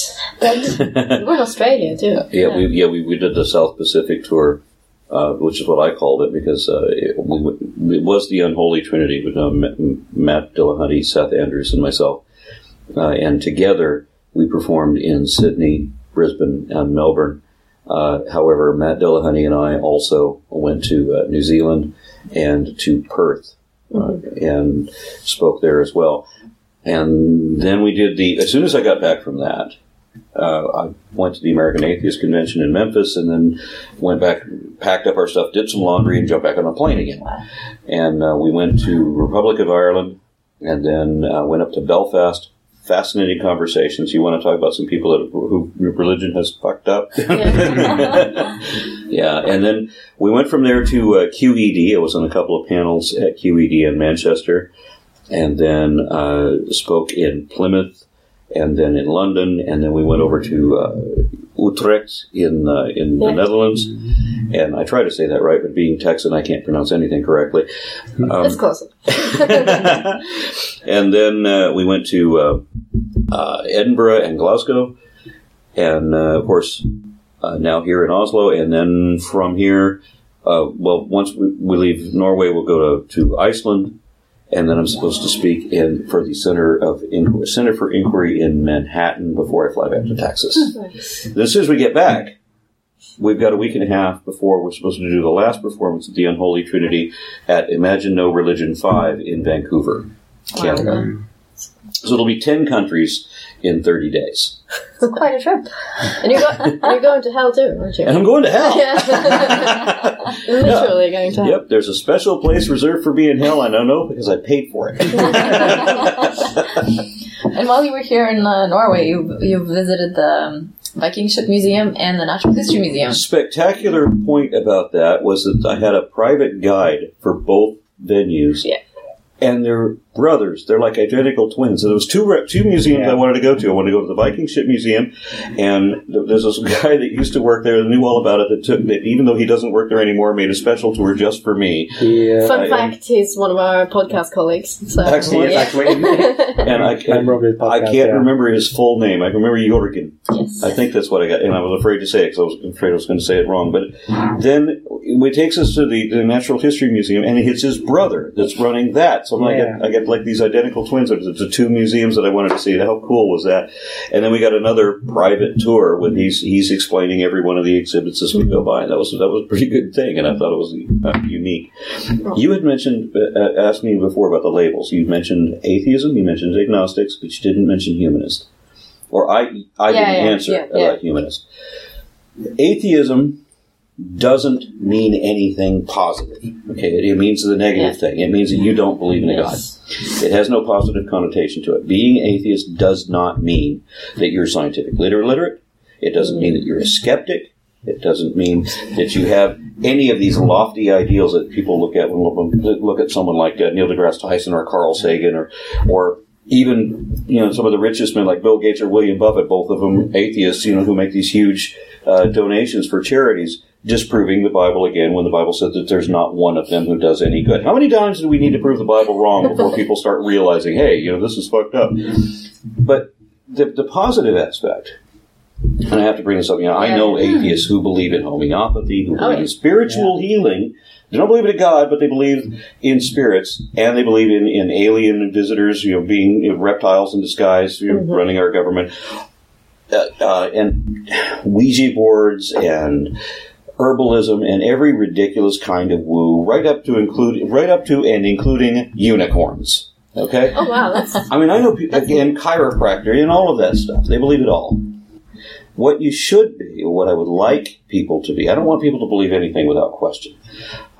We're in Australia too. Yeah, we yeah we, we did the South Pacific tour uh, which is what I called it because uh, it, we, it was the unholy trinity with uh, Matt Dillahunty, Seth Andrews, and myself. Uh, and together we performed in Sydney, Brisbane, and Melbourne. Uh, however, Matt Dillahunty and I also went to uh, New Zealand and to Perth uh, and spoke there as well. And then we did the, as soon as I got back from that, uh, I went to the American Atheist Convention in Memphis and then went back, packed up our stuff, did some laundry, and jumped back on a plane again. And uh, we went to Republic of Ireland and then uh, went up to Belfast. Fascinating conversations. You want to talk about some people that who religion has fucked up? yeah, and then we went from there to uh, QED. I was on a couple of panels at QED in Manchester, and then uh, spoke in Plymouth, and then in London, and then we went over to uh, Utrecht in uh, in the Netherlands. And I try to say that right, but being Texan, I can't pronounce anything correctly. Um, It's close. and then uh, we went to uh, uh, Edinburgh and Glasgow, and uh, of course uh, now here in Oslo. And then from here, uh, well, once we, we leave Norway, we'll go to, to Iceland, and then I'm supposed to speak in for the Center of Inquiry, Center for Inquiry in Manhattan before I fly back to Texas. Then as soon as we get back. We've got a week and a half before we're supposed to do the last performance of the Unholy Trinity at Imagine No Religion 5 in Vancouver, Canada. So it'll be 10 countries in 30 days. It's quite a trip. And you're, go- and you're going to hell too, aren't you? And I'm going to hell. Yeah. Literally going to hell. Yep, there's a special place reserved for me in hell. I don't know because I paid for it. And while you were here in uh, Norway, you you visited the um, Viking Ship Museum and the Natural History Museum. Spectacular point about that was that I had a private guide for both venues. Yeah. And they're brothers. They're like identical twins. And there was two re- two museums Yeah. I wanted to go to. I wanted to go to the Viking Ship Museum, and there's this guy that used to work there that knew all about it. That took that even though he doesn't work there anymore, made a special tour just for me. He, uh, Fun I- fact, he's one of our podcast colleagues. So Actually, he is actually And I, member of his I can't yeah. remember his full name. I can remember Jorgen. yes. I think that's what I got, and I was afraid to say it because I was afraid I was going to say it wrong. But then it takes us to the, the Natural History Museum, and it's his brother that's running that. So I'm like, Yeah. I get like these identical twins. It's the two museums that I wanted to see. How cool was that? And then we got another private tour when he's he's explaining every one of the exhibits as we go by. And that was that was a pretty good thing, and I thought it was uh, unique. You had mentioned uh, uh, asked me before about the labels. You mentioned atheism. You mentioned agnostics, but you didn't mention humanist. Or I I Yeah, didn't yeah, answer about humanist. Atheism doesn't mean anything positive. Okay, it, it means the negative thing. It means that you don't believe in a Yes. God. It has no positive connotation to it. Being atheist does not mean that you're scientifically illiterate. It doesn't mean that you're a skeptic. It doesn't mean that you have any of these lofty ideals that people look at when when look at someone like uh, Neil deGrasse Tyson or Carl Sagan or or even you know some of the richest men like Bill Gates or William Buffett, both of them atheists, you know, who make these huge uh, donations for charities, disproving the Bible again when the Bible said that there's not one of them who does any good. How many times do we need to prove the Bible wrong before people start realizing, hey, you know, this is fucked up? But the, the positive aspect, and I have to bring this up, you know, I know atheists who believe in homeopathy, who believe in spiritual healing. They don't believe in a God, but they believe in spirits, and they believe in, in alien visitors, you know, being you know, reptiles in disguise, you know, running our government, uh, uh, and Ouija boards and herbalism and every ridiculous kind of woo, right up to include, right up to and including unicorns. Okay. Oh wow, that's I mean, I know people, again, chiropractor and all of that stuff. They believe it all. What you should be, what I would like people to be, I don't want people to believe anything without question.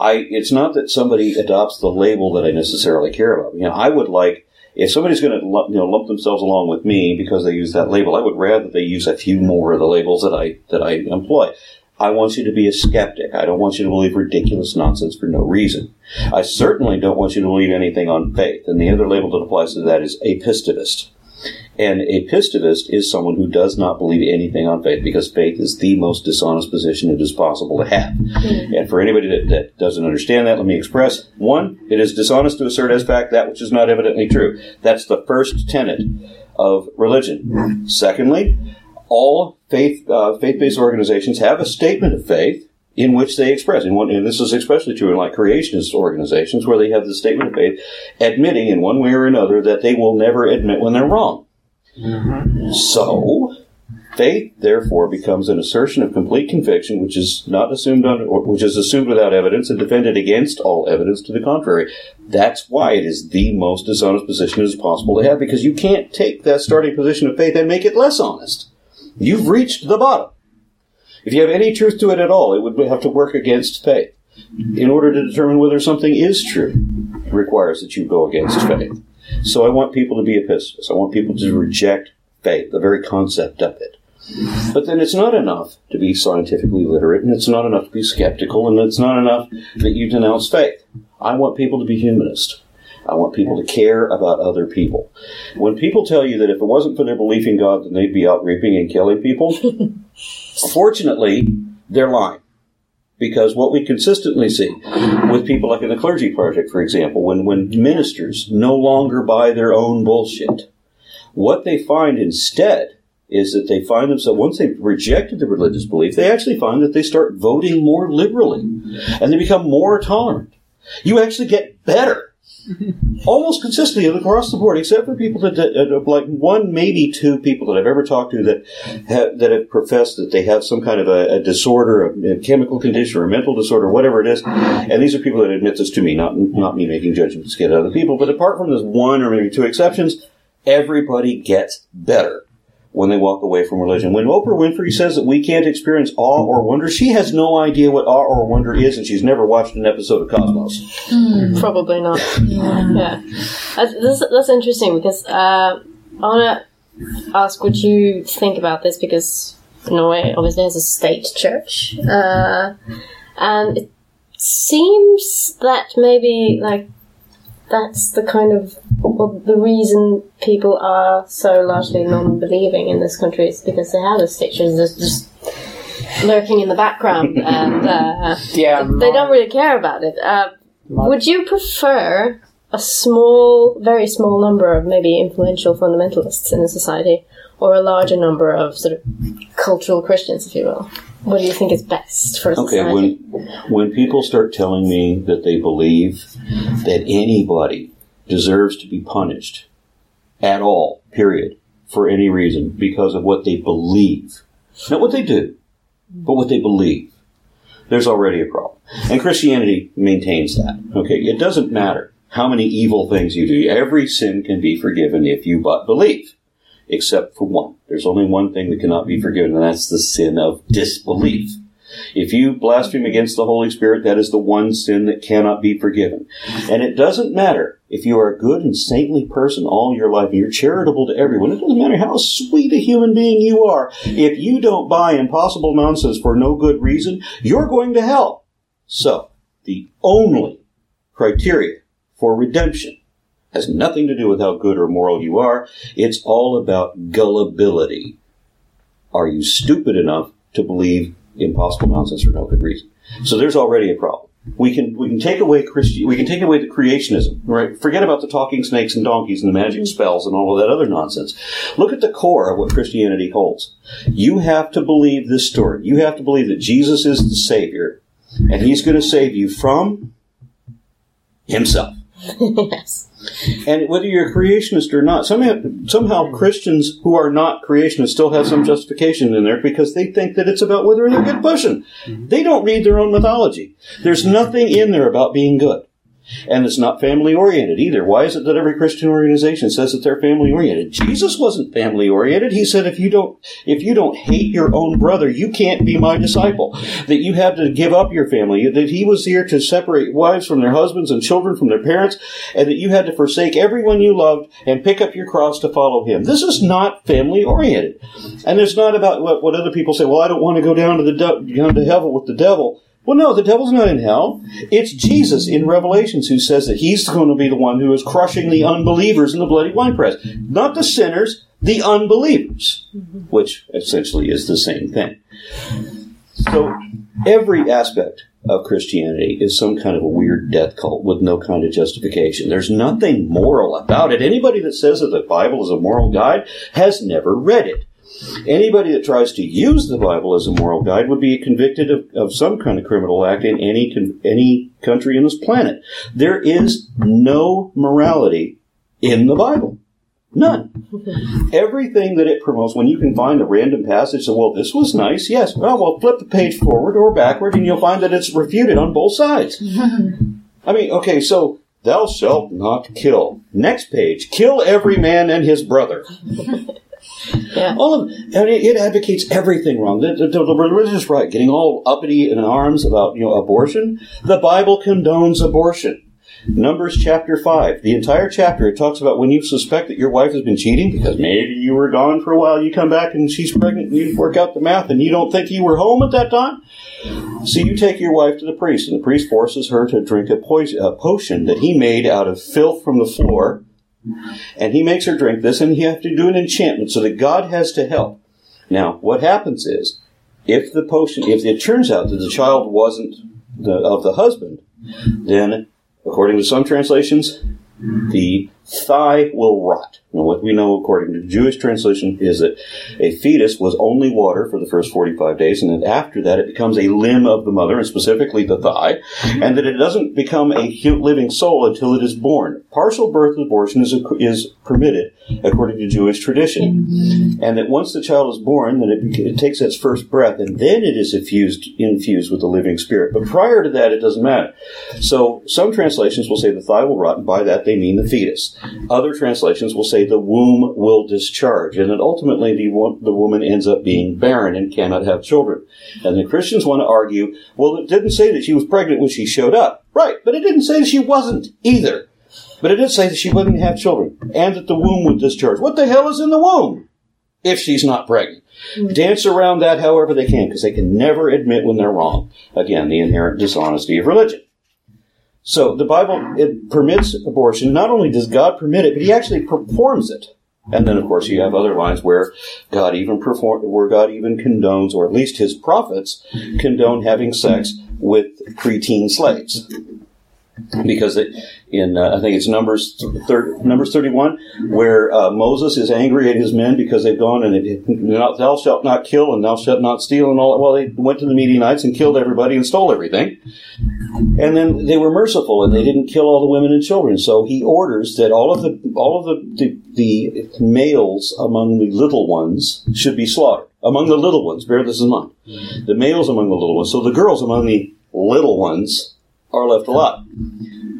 I, it's not that somebody adopts the label that I necessarily care about. You know, I would like, if somebody's going to you know, lump themselves along with me because they use that label, I would rather they use a few more of the labels that I, that I employ. I want you to be a skeptic. I don't want you to believe ridiculous nonsense for no reason. I certainly don't want you to believe anything on faith. And the other label that applies to that is apistevist. And apistevist is someone who does not believe anything on faith because faith is the most dishonest position it is possible to have. Mm-hmm. And for anybody that, that doesn't understand that, let me express one, it is dishonest to assert as fact that which is not evidently true. That's the first tenet of religion. Mm-hmm. Secondly, all faith uh, faith-based organizations have a statement of faith, in which they express. And, one, and this is especially true in like creationist organizations where they have the statement of faith admitting in one way or another that they will never admit when they're wrong. So, faith therefore becomes an assertion of complete conviction, which is not assumed on, or which is assumed without evidence and defended against all evidence to the contrary. That's why it is the most dishonest position it is possible to have, because you can't take that starting position of faith and make it less honest. You've reached the bottom. If you have any truth to it at all, it would have to work against faith. In order to determine whether something is true, it requires that you go against faith. So I want people to be epistles. I want people to reject faith, the very concept of it. But then it's not enough to be scientifically literate, and it's not enough to be skeptical, and it's not enough that you denounce faith. I want people to be humanist. I want people to care about other people. When people tell you that if it wasn't for their belief in God, then they'd be out raping and killing people, fortunately, they're lying. Because what we consistently see with people like in the Clergy Project, for example, when, when ministers no longer buy their own bullshit, what they find instead is that they find themselves, once they've rejected the religious belief, they actually find that they start voting more liberally and they become more tolerant. You actually get better almost consistently across the board, except for people that, that, like one, maybe two people that I've ever talked to that have, that have professed that they have some kind of a, a disorder, a, a chemical condition, or a mental disorder, whatever it is. And these are people that admit this to me, not not me making judgments get other people. But apart from this one or maybe two exceptions, everybody gets better when they walk away from religion. When Oprah Winfrey says that we can't experience awe or wonder, she has no idea what awe or wonder is, and she's never watched an episode of Cosmos. Probably not. Yeah. That's, that's, that's interesting because uh, I want to ask what you think about this because Norway obviously has a state church. Uh, and it seems that maybe, like, that's the kind of well, the reason people are so largely non-believing in this country is because they have a state that's just lurking in the background and uh, Yeah, they don't really care about it. Uh, would you prefer a small, very small number of maybe influential fundamentalists in a society, or a larger number of sort of cultural Christians, if you will? What do you think is best for a Okay, society? when when people start telling me that they believe that anybody deserves to be punished at all, period, for any reason because of what they believe, not what they do, but what they believe, there's already a problem. And Christianity maintains that. Okay, it doesn't matter how many evil things you do. Every sin can be forgiven if you but believe except for one. There's only one thing that cannot be forgiven, and that's the sin of disbelief. If you blaspheme against the Holy Spirit, that is the one sin that cannot be forgiven. And it doesn't matter if you are a good and saintly person all your life and you're charitable to everyone. It doesn't matter how sweet a human being you are. If you don't buy impossible nonsense for no good reason, you're going to hell. So, the only criteria for redemption has nothing to do with how good or moral you are. It's all about gullibility. Are you stupid enough to believe impossible nonsense for no good reason? So there's already a problem. We can we can take away Christi- we can take away the creationism, right? Forget about the talking snakes and donkeys and the magic mm-hmm. spells and all of that other nonsense. Look at the core of what Christianity holds. You have to believe this story. You have to believe that Jesus is the Savior, and He's going to save you from Himself. Yes. And whether you're a creationist or not, somehow, somehow Christians who are not creationists still have some justification in there because they think that it's about whether they're good person. Mm-hmm. They don't read their own mythology. There's nothing in there about being good. And it's not family oriented either. Why is it that every Christian organization says that they're family oriented? Jesus wasn't family oriented. He said if you don't if you don't hate your own brother, you can't be my disciple. That you have to give up your family. That he was here to separate wives from their husbands and children from their parents, and that you had to forsake everyone you loved and pick up your cross to follow him. This is not family oriented. And it's not about what, what other people say, well, I don't want to go down to the down to hell with the devil. Well, no, the devil's not in hell. It's Jesus in Revelations who says that he's going to be the one who is crushing the unbelievers in the bloody winepress. Not the sinners, the unbelievers, which essentially is the same thing. So every aspect of Christianity is some kind of a weird death cult with no kind of justification. There's nothing moral about it. Anybody that says that the Bible is a moral guide has never read it. Anybody that tries to use the Bible as a moral guide would be convicted of, of some kind of criminal act in any con- any country in this planet. There is no morality in the Bible. None. Everything that it promotes, when you can find a random passage, so, well, this was nice, yes. Oh, well, flip the page forward or backward, and you'll find that it's refuted on both sides. I mean, okay, so thou shalt not kill. Next page, kill every man and his brother. Yeah. All of, it, advocates everything wrong. The, the, the religious right, getting all uppity in arms about you know abortion. The Bible condones abortion. Numbers chapter 5. The entire chapter, it talks about when you suspect that your wife has been cheating because maybe you were gone for a while, you come back and she's pregnant and you work out the math and you don't think you were home at that time. So you take your wife to the priest and the priest forces her to drink a, poison, a potion that he made out of filth from the floor. And he makes her drink this and you have to do an enchantment so that God has to help. Now, what happens is, if the potion, if it turns out that the child wasn't the, of the husband, then According to some translations, the thigh will rot. Now, what we know, according to Jewish translation, is that a fetus was only water for the first 45 days, and then after that, it becomes a limb of the mother, and specifically the thigh, mm-hmm. and that it doesn't become a living soul until it is born. Partial birth abortion is, is permitted according to Jewish tradition, mm-hmm. and that once the child is born, then it, it takes its first breath, and then it is infused infused with the living spirit. But prior to that, it doesn't matter. So some translations will say the thigh will rot, and by that they mean the fetus. Other translations will say the womb will discharge, and that ultimately the, wo- the woman ends up being barren and cannot have children. And the Christians want to argue, well, it didn't say that she was pregnant when she showed up. Right, but it didn't say that she wasn't either. But it did say that she wouldn't have children, and that the womb would discharge. What the hell is in the womb? If she's not pregnant. Mm-hmm. Dance around that however they can, because they can never admit when they're wrong. Again, the inherent dishonesty of religion. So the Bible it permits abortion. Not only does God permit it, but He actually performs it. And then, of course, you have other lines where God even perform, where God even condones, or at least His prophets condone having sex with preteen slaves. Because it, in uh, I think it's Numbers thir- Numbers thirty one, where uh, Moses is angry at his men because they've gone and thou shalt not kill and thou shalt not steal and all. Well, they went to the Midianites and killed everybody and stole everything. And then they were merciful and they didn't kill all the women and children. So he orders that all of the all of the, the, the males among the little ones should be slaughtered. Among the little ones, bear this in mind. The males among the little ones. So the girls among the little ones are left alive.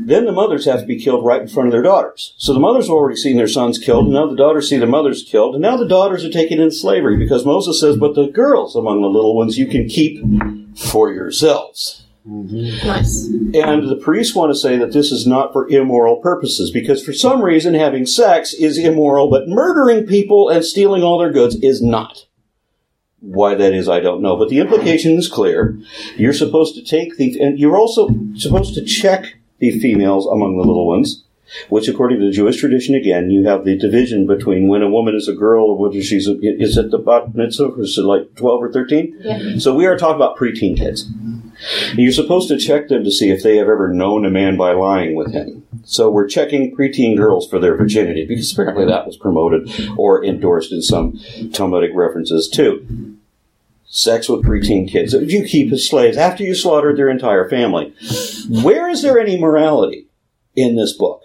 Then the mothers have to be killed right in front of their daughters. So the mothers have already seen their sons killed, and now the daughters see the mothers killed, and now the daughters are taken into slavery because Moses says, But the girls among the little ones you can keep for yourselves. Mm-hmm. Nice. And the priests want to say that this is not for immoral purposes because for some reason having sex is immoral, but murdering people and stealing all their goods is not. Why that is, I don't know. But the implication is clear. You're supposed to take the, and you're also supposed to check the females among the little ones, which according to the Jewish tradition, again, you have the division between when a woman is a girl or whether she's, a, is it the bat mitzvah, or is it like 12 or 13? Yeah. So we are talking about preteen kids. You're supposed to check them to see if they have ever known a man by lying with him. So we're checking preteen girls for their virginity because apparently that was promoted or endorsed in some Talmudic references too. Sex with preteen kids. You keep as slaves after you slaughtered their entire family. Where is there any morality in this book?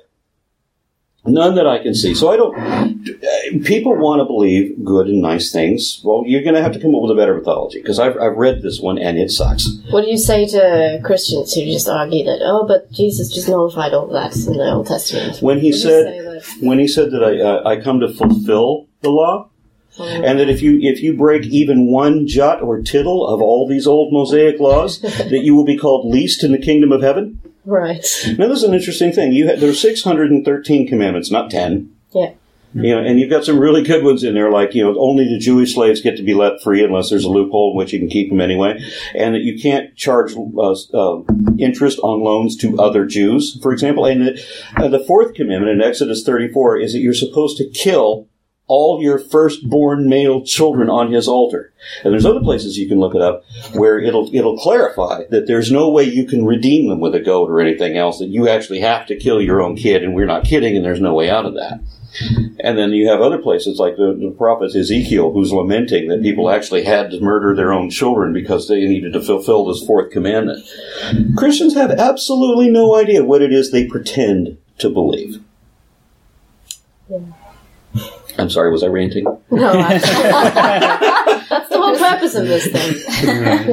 None that I can see. So I don't. People want to believe good and nice things. Well, you're going to have to come up with a better mythology because I've, I've read this one and it sucks. What do you say to Christians who just argue that, oh, but Jesus just nullified all that in the Old Testament? When he said when he said that I uh, I come to fulfill the law, and that if you if you break even one jot or tittle of all these old Mosaic laws, that you will be called least in the kingdom of heaven. Right. Now, this is an interesting thing. You have, there are six hundred and thirteen commandments, not ten. Yeah. You know, and you've got some really good ones in there, like you know, only the Jewish slaves get to be let free unless there's a loophole in which you can keep them anyway, and that you can't charge uh, uh, interest on loans to other Jews, for example. And that, uh, the fourth commandment in Exodus 34 is that you're supposed to kill all your firstborn male children on his altar. And there's other places you can look it up where it'll it'll clarify that there's no way you can redeem them with a goat or anything else. That you actually have to kill your own kid, and we're not kidding. And there's no way out of that. And then you have other places like the, the prophet Ezekiel, who's lamenting that people actually had to murder their own children because they needed to fulfill this fourth commandment. Christians have absolutely no idea what it is they pretend to believe. I'm sorry, was I ranting? No, actually. that's the whole purpose of this thing.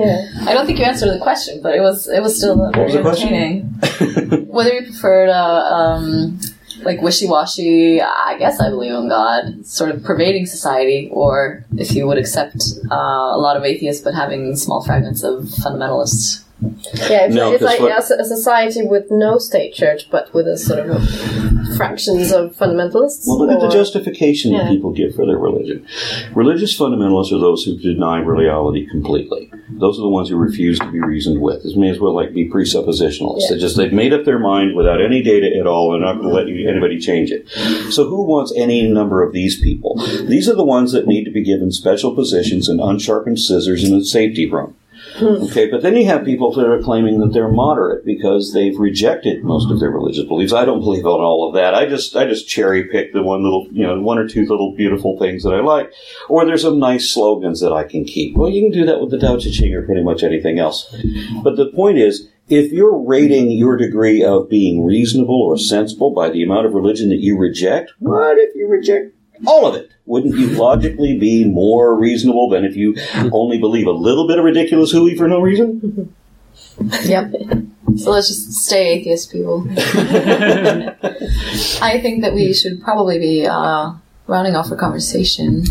yeah. I don't think you answered the question, but it was it was still very was the question? entertaining. Whether you preferred uh, um, like wishy-washy, I guess I believe in God, sort of pervading society, or if you would accept uh, a lot of atheists but having small fragments of fundamentalists. Yeah, it's, No, it's 'cause like what- a, a society with no state church, but with a sort of fractions of fundamentalists. Well, look at the justification that people give for their religion. Religious fundamentalists are those who deny reality completely. Those are the ones who refuse to be reasoned with. This may as well like be presuppositionalists. Yeah. They just they've made up their mind without any data at all, and not going to let you, anybody change it. So, who wants any number of these people? These are the ones that need to be given special positions and unsharpened scissors in a safety room. Okay, but then you have people that are claiming that they're moderate because they've rejected most of their religious beliefs. I don't believe in all of that. I just I just cherry pick the one little you know one or two little beautiful things that I like, or there's some nice slogans that I can keep. Well, you can do that with the Tao Te Ching or pretty much anything else. But the point is, if you're rating your degree of being reasonable or sensible by the amount of religion that you reject, what if you reject all of it? Wouldn't you logically be more reasonable than if you only believe a little bit of ridiculous hooey for no reason? Yep. So let's just stay atheist, people. I think that we should probably be uh, rounding off our conversation.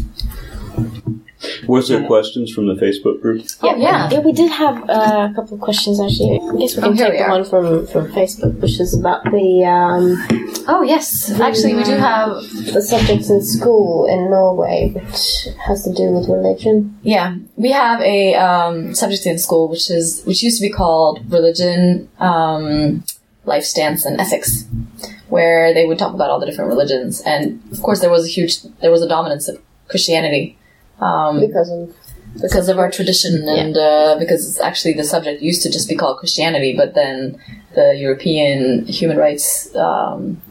Was there questions from the Facebook group? Oh, yeah. Yeah, we did have uh, a couple of questions actually. I guess we Oh, can here take we the are. one from, from Facebook, which is about the um, Oh, yes. Actually, we do have. the subjects in school in Norway, which has to do with religion. Yeah, we have a um, subject in school which is which used to be called religion, um, life stance, and ethics, where they would talk about all the different religions, and of course there was a huge there was a dominance of Christianity um, Because of because of our tradition and uh, because actually the subject used to just be called Christianity, but then the European human rights, um,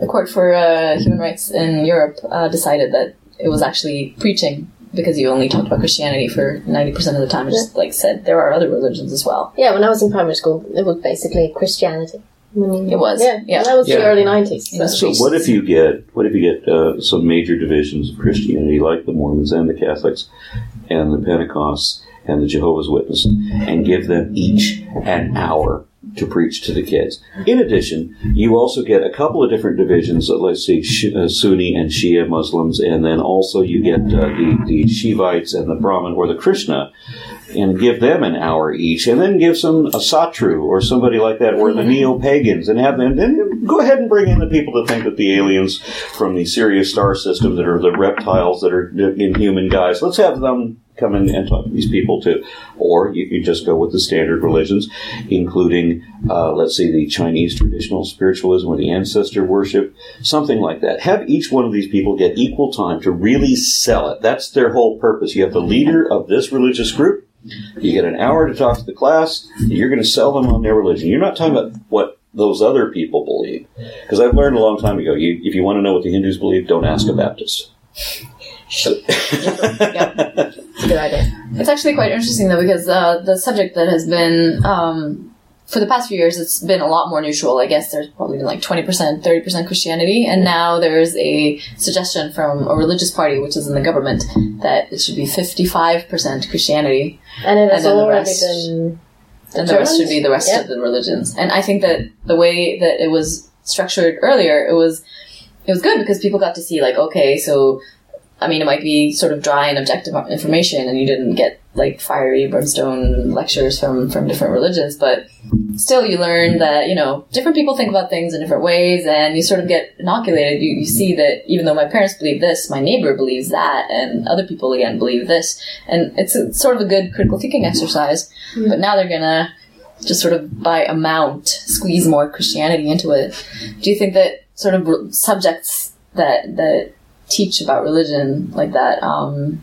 the Court for uh, Human Rights in Europe uh, decided that it was actually preaching because you only talked about Christianity for ninety percent of the time. It just like said there are other religions as well. yeah, when I was in primary school, it was basically Christianity. I It was, yeah, yeah. that was Yeah. the early nineties. It was So what if you get what if you get uh, some major divisions of Christianity, like the Mormons and the Catholics, and the Pentecosts and the Jehovah's Witnesses, and give them each an hour to preach to the kids? In addition, you also get a couple of different divisions. Let's see, Sh- uh, Sunni and Shia Muslims, and then also you get uh, the the Shivites and the Brahmin or the Krishna. And give them an hour each, and then give some Asatru or somebody like that, or the neo pagans, and have them. Then go ahead and bring in the people that think that the aliens from the Sirius star system, that are the reptiles that are inhuman guys, let's have them come in and talk to these people too. Or you can just go with the standard religions, including, uh, let's say, the Chinese traditional spiritualism or the ancestor worship, something like that. Have each one of these people get equal time to really sell it. That's their whole purpose. You have the leader of this religious group. You get an hour to talk to the class. You're going to sell them on their religion. You're not talking about what those other people believe. Because I've learned a long time ago, you, if you want to know what the Hindus believe, don't ask a Baptist. It's a good idea. It's actually quite interesting though because uh, the subject that has been um, for the past few years, it's been a lot more neutral. I guess there's probably been like twenty percent, thirty percent Christianity, and now there's a suggestion from a religious party, which is in the government, that it should be fifty-five percent Christianity, and it has and then the rest- been. then the rest should be the rest Yeah. of the religions. And I think that the way that it was structured earlier, it was it was good because people got to see like, okay, so I mean, it might be sort of dry and objective information, and you didn't get like fiery brimstone lectures from from different religions, but still, you learn that you know different people think about things in different ways, and you sort of get inoculated. You, you see that even though my parents believe this, my neighbor believes that, and other people again believe this, and it's a, sort of a good critical thinking exercise. Mm-hmm. But now they're gonna just sort of by amount squeeze more Christianity into it. Do you think that sort of subjects that that teach about religion like that. Um,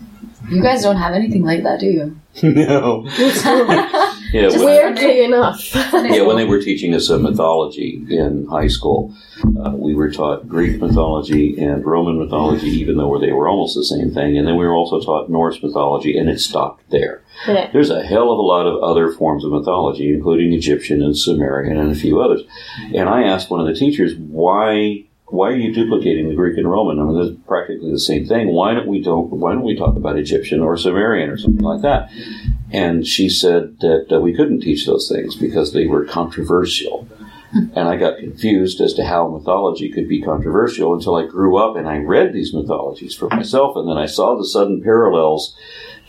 you guys don't have anything like that, do you? no. yeah, when, Weirdly enough. yeah, when they were teaching us a mythology in high school, uh, we were taught Greek mythology and Roman mythology, even though they were almost the same thing. And then we were also taught Norse mythology, and it stopped there. Yeah. There's a hell of a lot of other forms of mythology, including Egyptian and Sumerian and a few others. And I asked one of the teachers, why why are you duplicating the Greek and Roman? I mean, it's practically the same thing. Why don't we don't Why don't we talk about Egyptian or Sumerian or something like that? And she said that uh, we couldn't teach those things because they were controversial. And I got confused as to how mythology could be controversial until I grew up and I read these mythologies for myself, and then I saw the sudden parallels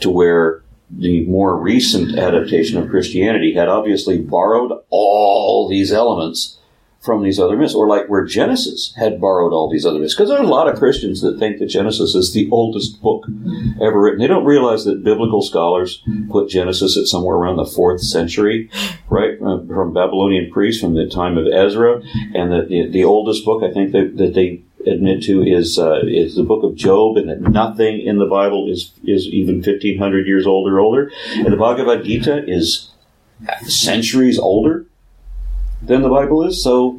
to where the more recent adaptation of Christianity had obviously borrowed all these elements from these other myths, or like where Genesis had borrowed all these other myths. Because there are a lot of Christians that think that Genesis is the oldest book ever written. They don't realize that biblical scholars put Genesis at somewhere around the fourth century, right, uh, from Babylonian priests from the time of Ezra, and that the, the oldest book I think that, that they admit to is uh, is the book of Job, and that nothing in the Bible is is even fifteen hundred years old or older, and the Bhagavad Gita is centuries older than the Bible is. So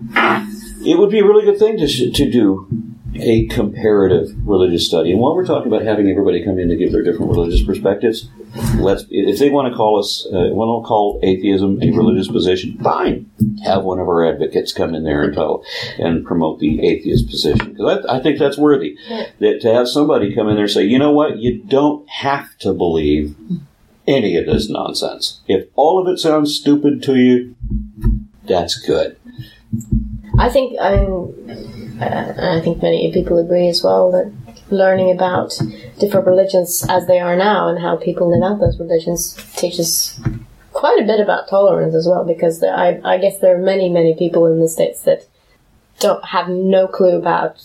it would be a really good thing to sh- to do a comparative religious study. And while we're talking about having everybody come in to give their different religious perspectives, let's if they want to call us uh, want to call atheism a religious position, fine. Have one of our advocates come in there and tell and promote the atheist position because I, I think that's worthy. That to have somebody come in there and say, you know what, you don't have to believe any of this nonsense. If all of it sounds stupid to you, that's good. I think I'm, uh, I think many people agree as well that learning about different religions as they are now and how people live out those religions teaches quite a bit about tolerance as well. Because there, I, I guess there are many, many people in the states that don't have no clue about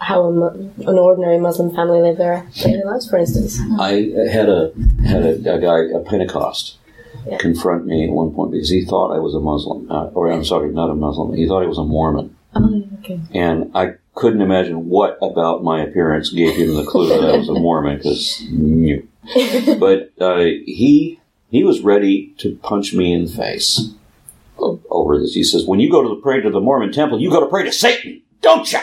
how a, an ordinary Muslim family live their daily lives, for instance. I had a had a, a guy a Pentecost Yeah. confront me at one point because he thought I was a Muslim, uh, or I'm sorry, not a Muslim. He thought I was a Mormon, Oh, okay. and I couldn't imagine what about my appearance gave him the clue that I was a Mormon because. But uh, he he was ready to punch me in the face over this. He says, "When you go to the pray to the Mormon temple, you go to pray to Satan, don't you?"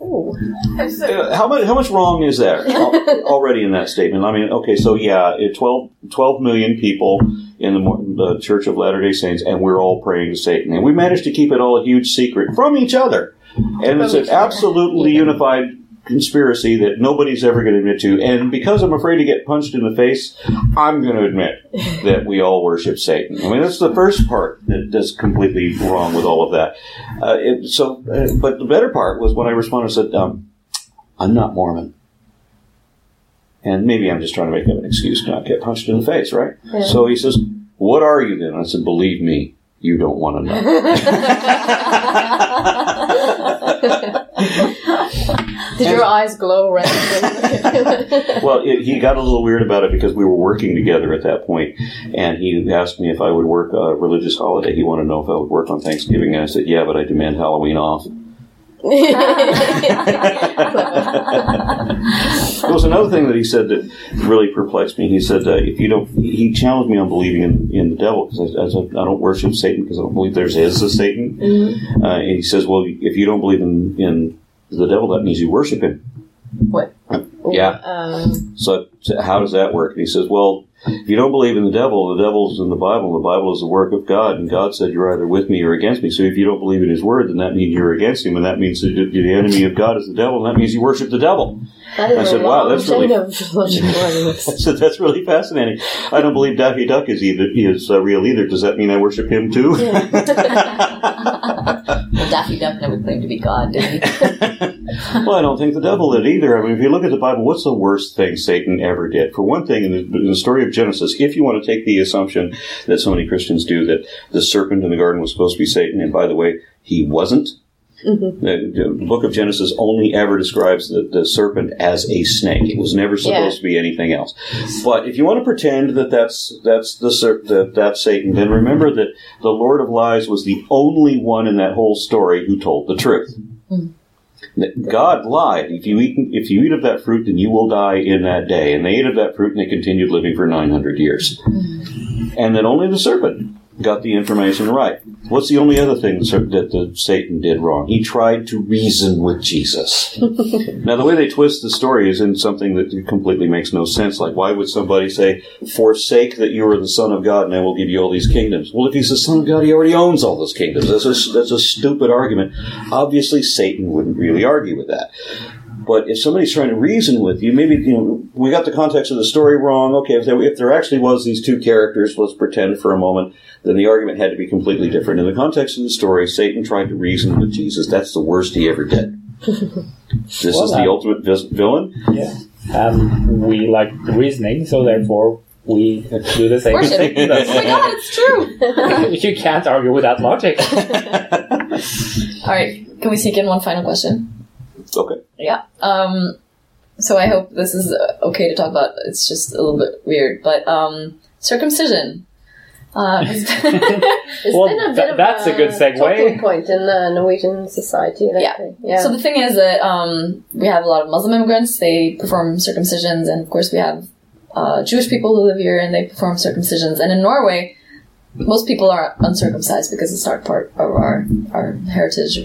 Ooh. Uh, how much how much wrong is there already in that statement? I mean, okay, so yeah, 12, 12 million people in the, the Church of Latter Day Saints, and we're all praying to Satan, and we managed to keep it all a huge secret from each other, and it's an absolutely unified conspiracy that nobody's ever going to admit to. And because I'm afraid to get punched in the face, I'm going to admit that we all worship Satan. I mean, that's the first part that, that's completely wrong with all of that. Uh, it, so, uh, but the better part was when I responded and said, um, I'm not Mormon. And maybe I'm just trying to make up an excuse to not get punched in the face, right? Yeah. So he says, What are you then? I said, Believe me, you don't want to know. Did your eyes glow red? well, it, he got a little weird about it because we were working together at that point, and he asked me if I would work a religious holiday. He wanted to know if I would work on Thanksgiving, and I said, Yeah, but I demand Halloween off. There was another thing that he said that really perplexed me. He said, uh, "If you don't," he challenged me on believing in, in the devil because I, I I don't worship Satan because I don't believe there is a Satan. Uh, and he says, "Well, if you don't believe in, in the devil, that means you worship him." What? Yeah. Um, So, so how does that work? And he says, "Well, if you don't believe in the devil, the devil's in the Bible. and The Bible is the work of God, and God said you're either with me or against me. So if you don't believe in His word, then that means you're against Him, and that means that the enemy of God is the devil, and that means you worship the devil." I said, wow, that's really- chain of logical arguments. I said, that's really fascinating. I don't believe Daffy Duck is either is uh, real either. Does that mean I worship him too? Well, Daffy Duck never claimed to be God, did he? well, I don't think the devil did either. I mean, if you look at the Bible, what's the worst thing Satan ever did? For one thing, in the, in the story of Genesis, if you want to take the assumption that so many Christians do that the serpent in the garden was supposed to be Satan, and by the way, he wasn't. Mm-hmm. The, the book of Genesis only ever describes the, the serpent as a snake. It was never supposed Yeah. to be anything else. But if you want to pretend that that's that's the ser- that that's Satan, then remember that the Lord of Lies was the only one in that whole story who told the truth. Mm-hmm. that God lied. If you eat if you eat of that fruit, then you will die in that day. And they ate of that fruit, and they continued living for nine hundred years. Mm-hmm. And then only the serpent got the information right. What's the only other thing that the Satan did wrong? He tried to reason with Jesus. now, the way they twist the story is in something that completely makes no sense. Like, why would somebody say, "Forsake that you are the Son of God, and I will give you all these kingdoms"? Well, if he's the Son of God, he already owns all those kingdoms. That's a, that's a stupid argument. Obviously, Satan wouldn't really argue with that. But if somebody's trying to reason with you, maybe you know we got the context of the story wrong. Okay, if there, if there actually was these two characters, let's pretend for a moment, then the argument had to be completely different. In the context of the story, Satan tried to reason with Jesus. That's the worst he ever did. this Well, is the uh, ultimate vis- villain. Yeah. And we like reasoning, so therefore we do the same thing. Oh my god, it's true! you can't argue with that logic. Alright, can we sneak in one final question? Okay. Yeah. Um, so I hope this is uh, okay to talk about. It's just a little bit weird, but um, circumcision. Uh, has been- It's Well, been a bit tha- of that's a good segue. point in the Norwegian society. lately. yeah. So the thing is that um, we have a lot of Muslim immigrants. They perform circumcisions, and of course we have uh, Jewish people who live here, and they perform circumcisions. And in Norway, most people are uncircumcised because it's not part of our our heritage.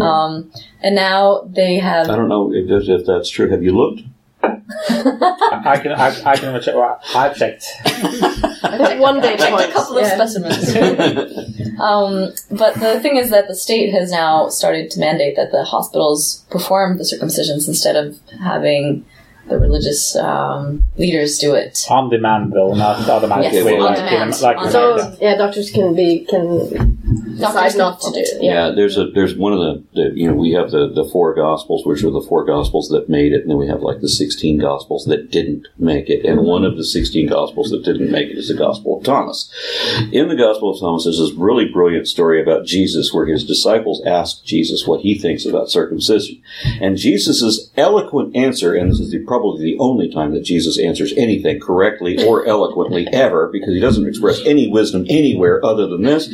Um, and now they have I don't know if, if, if that's true. Have you looked? I can I, I can check. Well, I've checked. one day checked a points. couple of yeah. specimens. um, but the thing is that the state has now started to mandate that the hospitals perform the circumcisions instead of having the religious um, leaders do it. On demand though, not automatically. Yes, on like, demand. in- like On in So yeah, doctors can be can decide not to do. it. Yeah, there's a there's one of the, the you know we have the the four gospels which are the four gospels that made it and then we have like the 16 gospels that didn't make it and one of the 16 gospels that didn't make it is the gospel of Thomas. In the gospel of Thomas there's this really brilliant story about Jesus where his disciples asked Jesus what he thinks about circumcision. And Jesus' eloquent answer and this is the, probably the only time that Jesus answers anything correctly or eloquently ever because he doesn't express any wisdom anywhere other than this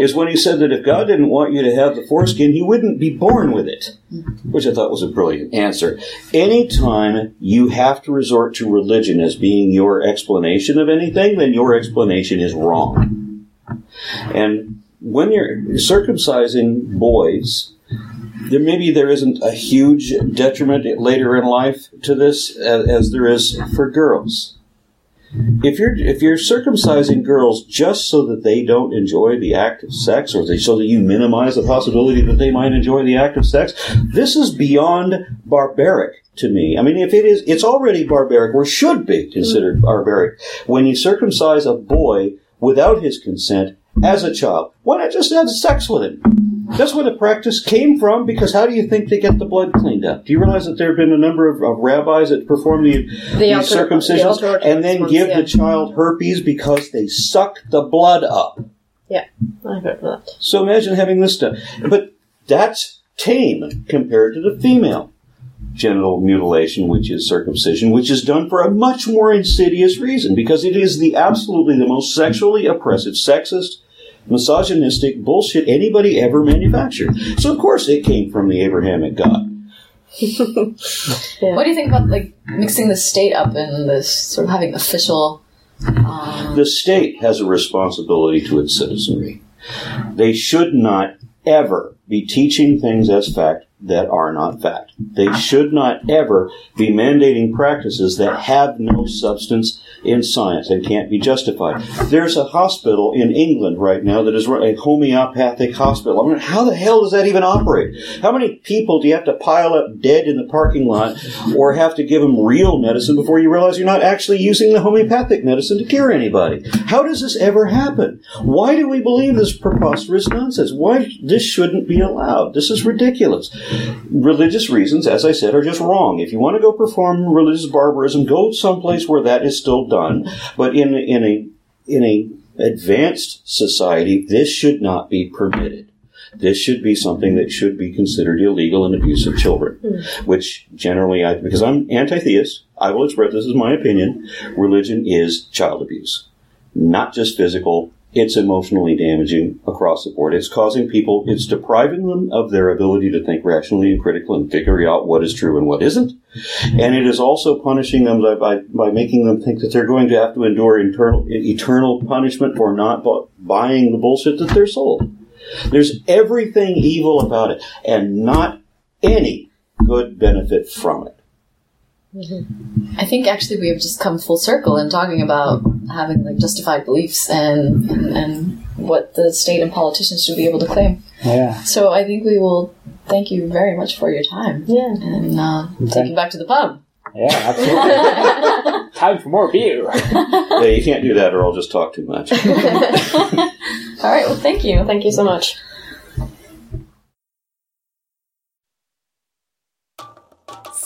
is when he said that if God didn't want you to have the foreskin, he wouldn't be born with it, which I thought was a brilliant answer. Anytime you have to resort to religion as being your explanation of anything, then your explanation is wrong. And when you're circumcising boys, there maybe there isn't a huge detriment later in life to this as, as there is for girls. If you're if you're circumcising girls just so that they don't enjoy the act of sex, or they, so that you minimize the possibility that they might enjoy the act of sex, this is beyond barbaric to me. I mean, if it is, it's already barbaric, or should be considered barbaric, when you circumcise a boy without his consent as a child. Why not just have sex with him? That's where the practice came from, because how do you think they get the blood cleaned up? Do you realize that there have been a number of, of rabbis that perform the, The these alter- circumcisions alter- and then ones, give yeah. the child herpes because they suck the blood up? Yeah, I've heard that. So imagine having this done. But that's tame compared to the female genital mutilation, which is circumcision, which is done for a much more insidious reason, because it is the absolutely the most sexually oppressive, sexist, misogynistic bullshit anybody ever manufactured. So of course it came from the Abrahamic God. What do you think about like mixing the state up in this sort of having official? Um, The state has a responsibility to its citizenry. They should not ever be teaching things as fact that are not fact. They should not ever be mandating practices that have no substance in science and can't be justified. There's a hospital in England right now that is a homeopathic hospital. I mean, how the hell does that even operate? How many people do you have to pile up dead in the parking lot or have to give them real medicine before you realize you're not actually using the homeopathic medicine to cure anybody? How does this ever happen? Why do we believe this preposterous nonsense? Why this shouldn't be allowed? This is ridiculous. Religious reasons, as I said, are just wrong. If you want to go perform religious barbarism, go someplace where that is still done. But in in a in a advanced society, this should not be permitted. This should be something that should be considered illegal and abuse of children, hmm. which generally, I, because I'm anti-theist, I will express this is my opinion. Religion is child abuse, not just physical it's emotionally damaging across the board. It's causing people, it's depriving them of their ability to think rationally and critically and figure out what is true and what isn't. And it is also punishing them by, by, by making them think that they're going to have to endure internal, eternal punishment for not bu- buying the bullshit that they're sold. There's everything evil about it and not any good benefit from it. I think actually we have just come full circle in talking about having like justified beliefs and, and and what the state and politicians should be able to claim. Yeah. So I think we will thank you very much for your time Yeah. and uh, take you back to the pub. Yeah, absolutely. Time for more beer. Yeah, you can't do that or I'll just talk too much. All right. Well, thank you. Thank you so much.